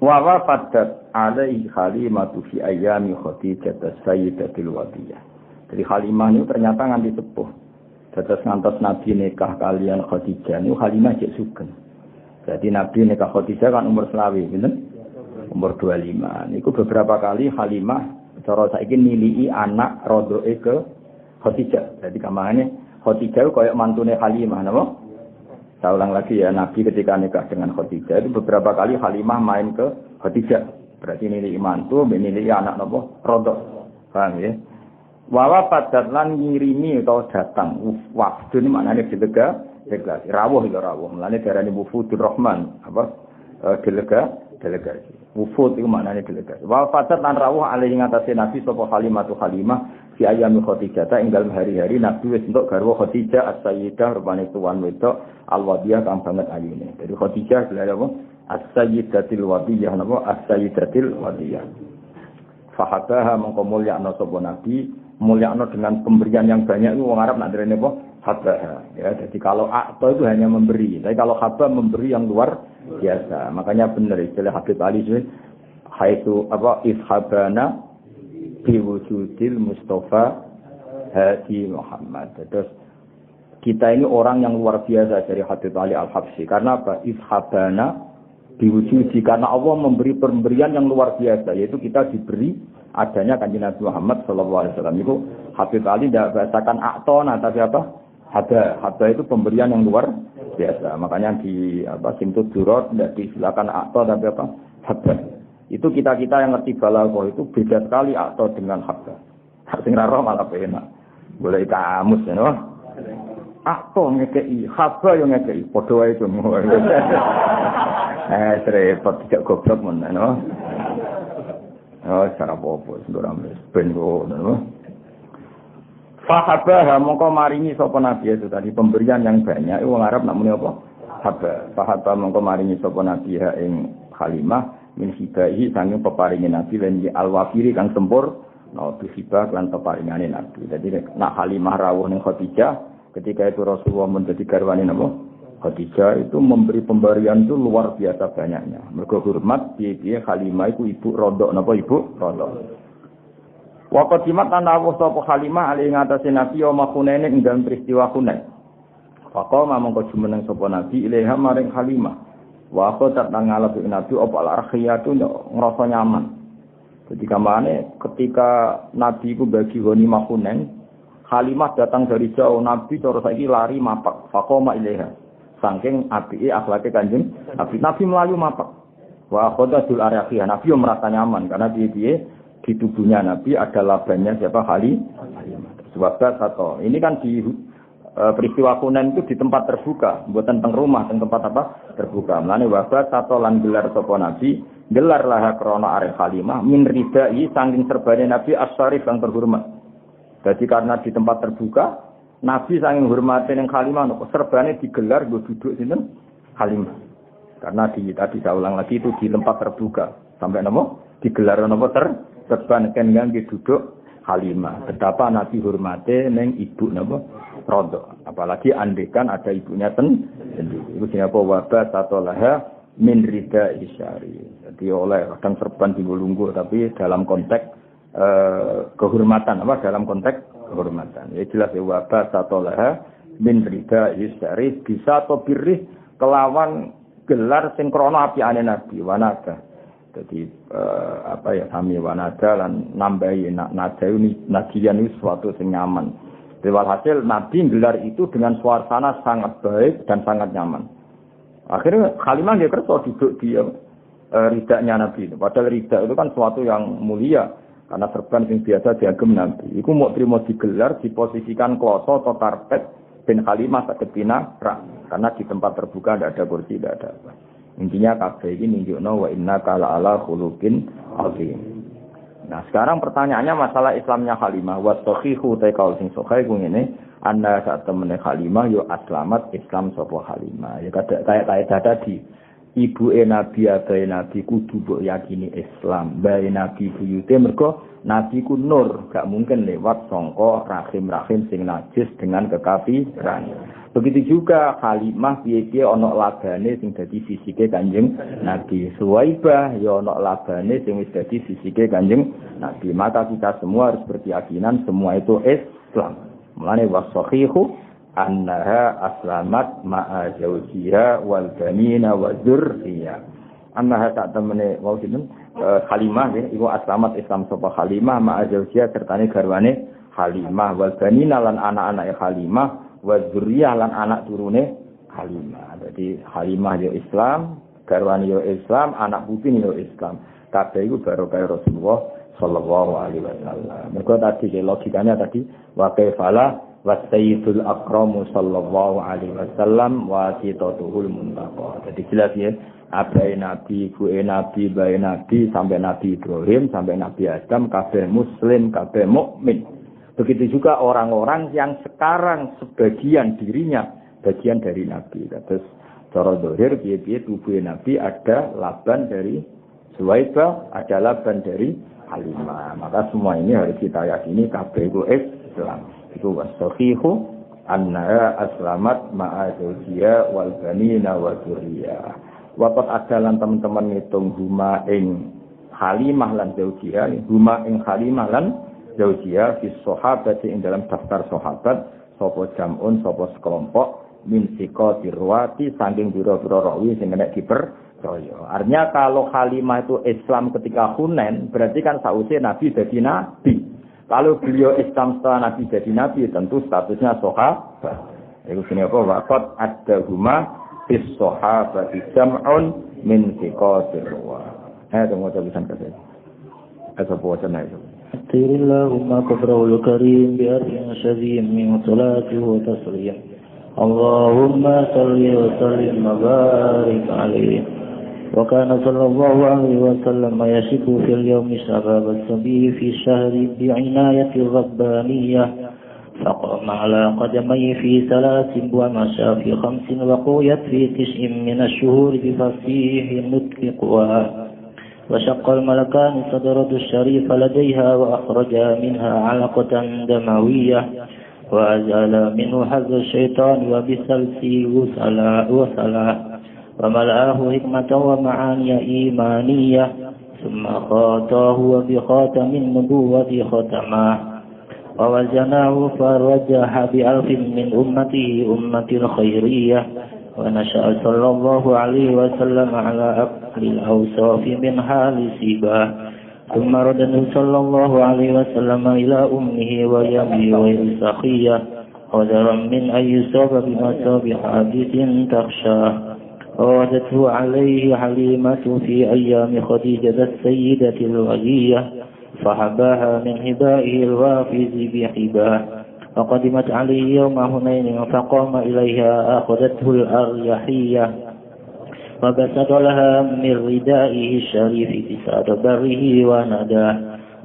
Wa wafadat alaihi Halimah fi ayami Khadijah sayyidatil wadiyah. Jadi Halimah ini ternyata nganti sepuh. Terus ngantos Nabi nikah kalian Khadijah ini Halimah cek sugeng. Jadi Nabi nikah Khadijah kan umur selawi, gitu? Umur 25. Ini beberapa kali Halimah cara saiki nilii anak rodoe ke Khadijah. Jadi kamane Khadijah koyok mantune Halimah, napa? Saya ulang lagi ya, Nabi ketika nikah dengan Khadijah itu beberapa kali Halimah main ke Khadijah. Berarti nilai mantu, nilai anak nopo rodok. Paham ya? Wawa padat lan ngirimi atau datang. Wafdu ini maknanya delega, delegasi. Rawuh itu rawuh. Mulanya darah ini Wufudur Rahman. Apa? E, delega, delegasi. Wufud itu maknanya delegasi. Wawa padat lan rawuh alih ingatasi Nabi sopo Halimah tu Halimah fi ayami Khadijah ta hari-hari Nabi wis entuk garwa Khadijah as-sayyidah rupane tuan wedok al-wadiyah kang banget ayune. Jadi Khadijah gelar apa? As-sayyidatil wadiyah napa? As-sayyidatil wadiyah. Fahabaha mongko mulyakno sapa Nabi, mulyakno dengan pemberian yang banyak itu wong Arab nak derene apa? Habaha. Ya, jadi kalau akto itu hanya memberi, tapi kalau haba memberi yang luar biasa. Makanya benar istilah Habib Ali itu haitu apa ishabana biwujudil Mustafa Hadi Muhammad. Terus kita ini orang yang luar biasa dari Habib Ali Al-Habsyi. Karena apa? Ishabana diwujudi. Karena Allah memberi pemberian yang luar biasa. Yaitu kita diberi adanya kanji Nabi Muhammad SAW. Itu Habib Ali tidak bahasakan aktona. Tapi apa? Hada. Hada itu pemberian yang luar biasa. Makanya di apa Simtud Durot tidak disilakan akto tapi apa? Hada. Itu kita-kita yang ngerti balaghah itu beda sekali atau dengan habba. Sing ra malah enak. Boleh kamus ya no. Akto ngekei, habba yang ngekei, padha wae cuma. (laughs) Eh, repot tidak goblok men no. Oh, cara apa-apa, ben no. Fahabah mongko maringi sapa nabi itu tadi pemberian yang banyak wong Arab nak muni apa? Haba. Fahabah mongko maringi sapa nabi ing Halimah min hibahi sanging peparingin Nabi lan al-wafiri kang sempur no hibah lan peparingane Nabi. Jadi nak Halimah rawuh ning Khadijah ketika itu Rasulullah menjadi garwane napa? Khadijah itu memberi pemberian itu luar biasa banyaknya. Mergo hormat piye-piye Halimah itu ibu rodok napa ibu rodok. Wa qadimat lan rawuh Halimah ali ngatasé Nabi ya makunen ing dalam peristiwa Hunain. Faqama mongko jumeneng sapa Nabi ilaiha maring Halimah. Wa aku tak ngalap Nabi apa al itu ngerasa nyaman. Jadi kamane ketika Nabi itu bagi goni makunen, Halimah datang dari jauh Nabi terus lagi lari mapak. Fakoma ilaiha. Saking api akhlaknya kanjeng Nabi. Nabi melayu mapak. Wa dul arakhiyah. Nabi merasa nyaman karena dia dia di tubuhnya Nabi ada labanya siapa Hali. Sebab satu. Ini kan di e, peristiwa kunen itu di tempat terbuka, buatan teng rumah, teng tempat apa? Terbuka. Mulane wabah satu lan gelar sapa Nabi, gelar lah krana arek Halimah min ridai saking serbane Nabi as-syarif yang terhormat. Jadi karena di tempat terbuka, Nabi saking hormati yang Halimah, serbane digelar gue duduk sinten Halimah. Karena di tadi saya ulang lagi itu di tempat terbuka. Sampai nopo digelar nopo ter serban kan duduk Halimah. Betapa Nabi hormati neng ibu nopo rodo. Apalagi andekan ada ibunya ten, Ibu siapa wabah atau laha min rida isyari. Jadi oleh kadang serban di lunggu tapi dalam konteks eh, kehormatan apa dalam konteks kehormatan. Ya jelas ya wabah atau laha min rida isyari bisa atau birih kelawan gelar sinkrono api ane nabi wanada. Jadi eh, apa ya kami wanada lan nambahi nada ini nadian ini suatu sing nyaman. Walhasil Nabi gelar itu dengan suasana sangat baik dan sangat nyaman. Akhirnya Khalimah dia kerja duduk di e, ridaknya Nabi. Padahal ridak itu kan suatu yang mulia. Karena serban yang biasa diagem Nabi. Iku mau terima digelar, diposisikan kloso atau karpet. Ben Khalimah sakit Karena di tempat terbuka tidak ada kursi, tidak ada apa. Intinya kabeh ini nunjukno wa inna kala ala khuluqin azim. Nah, sekarang pertanyaannya masalah Islamnya Halimah. Wa sahihu ta sing ini Anda saat temennya Halimah yo aslamat Islam sopo Halimah. Ya kayak kayak tadi ibu e nabi abae nabi kudu yakini Islam bae nabi buyute mergo nabi ku nur gak mungkin lewat songko rahim-rahim sing najis dengan kekafiran begitu juga kalimah piye-piye ana labane sing dadi fisike kanjeng nabi. Suwaibah ya ana labane sing wis dadi fisike kanjeng nabi. Maka kita semua harus berkeyakinan semua itu Islam. Mulane wasahihu annaha aslamat ma'a zawjiha wal banina wa dzurriyya annaha tak temene wau sinten? Uh, Halimah ya iku aslamat Islam sapa Halimah ma'a zawjiha sertane garwane Halimah. Wal banina lan anak-anake Halimah wa dzurriyyah lan anak turune Halimah jadi Halimah yo Islam garwane yo Islam anak putih yo Islam kabeh iku barokah Rasulullah sallallahu alaihi wasallam. Mergo tadi logikanya tadi wa kaifala wa sayyidul akramu sallallahu alaihi wasallam wa sitatuhul muntaqa. Jadi jelas ya, abai nabi, ibuke nabi, bae nabi sampai nabi Ibrahim sampai nabi Adam kabeh muslim, kabeh mukmin. Begitu juga orang-orang yang sekarang sebagian dirinya bagian dari nabi. Terus cara dohir piye-piye tubuh nabi ada laban dari Suwaibah, ada laban dari Halimah. Maka semua ini harus kita yakini itu Islam itu wasahihu anna aslamat ma'a wal banina wa dzurriyyah. Adalan teman-teman ngitung huma ing Halimah lan zawjiya, huma ing Halimah lan zawjiya fi sahabat ing dalam daftar sahabat sapa jamun sapa sekelompok min sikati ruwati saking biro-biro rawi sing nek dipercaya. Artinya kalau Halimah itu Islam ketika Hunain berarti kan sausé Nabi jadi nabi. Kalau beliau Islam setelah Nabi jadi Nabi, tentu statusnya sahabat. Itu sini apa? Wakot ada huma bis sahabat jam'un min siqatir. Eh, tunggu tulisan kasih. Eh, sapa wacana أكثر اللهم كفره الكريم بأرض شذيم من صلاة وتسليم اللهم صل وسلم وبارك عليه. وكان صلى الله عليه وسلم يشد في اليوم شباب الصبي في الشهر بعناية ربانية فقام على قدميه في ثلاث ومشى في خمس وقويت في تسع من الشهور بفصيح نطق قوى وشق الملكان صدرة الشريف لديها وأخرجا منها علقة دموية وأزال منه حظ الشيطان وبسلس وسلا وملآه حكمة ومعاني إيمانية ثم خاطاه وبخاتم النبوة ختماه ووزناه فرجح بألف من أمته أمة الخيرية ونشأ صلى الله عليه وسلم على أقل الأوصاف من حال سيباه ثم رده صلى الله عليه وسلم إلى أمه ويمي غير سخية وذرا من أن يصاب بمصاب حادث تخشاه وردته عليه حليمة في أيام خديجة السيدة الولية فحباها من هبائه الوافز بحباه. وقدمت عليه يوم هنين فقام إليها أخذته الأريحية وبسط لها من ردائه الشريف بساد بره ونداه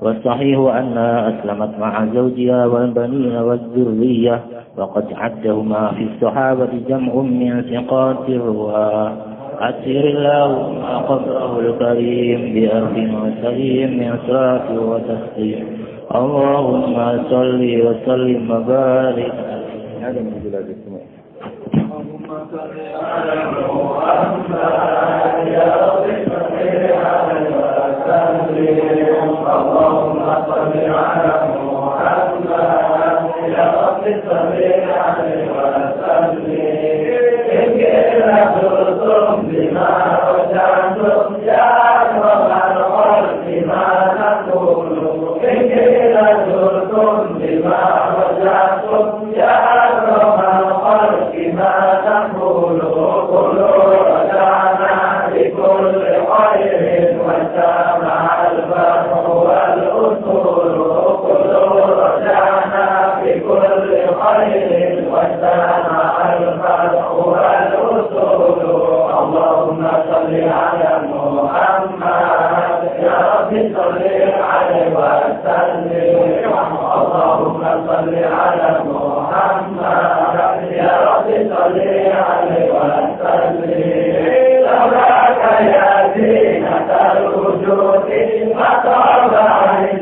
والصحيح أنها أسلمت مع زوجها والبنين والذرية وقد عدهما في الصحابة جمع من ثقات الرواة أسر اللهم قبره الكريم بأرض وسليم من صلاة وتسليم. اللهم صل وسلم وبارك اللهم صل على محمد. يا اللهم صل على محمد يا la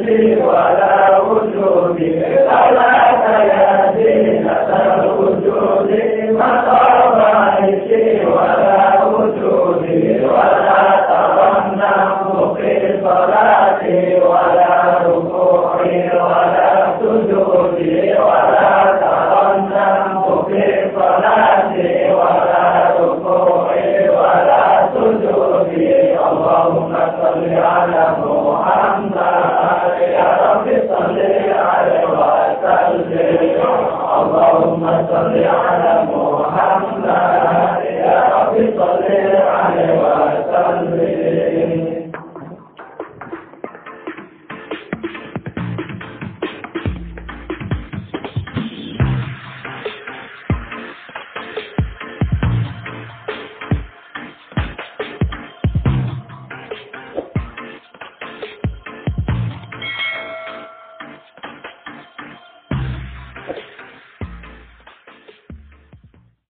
عيشي ولا وجودي لولاك يا زينة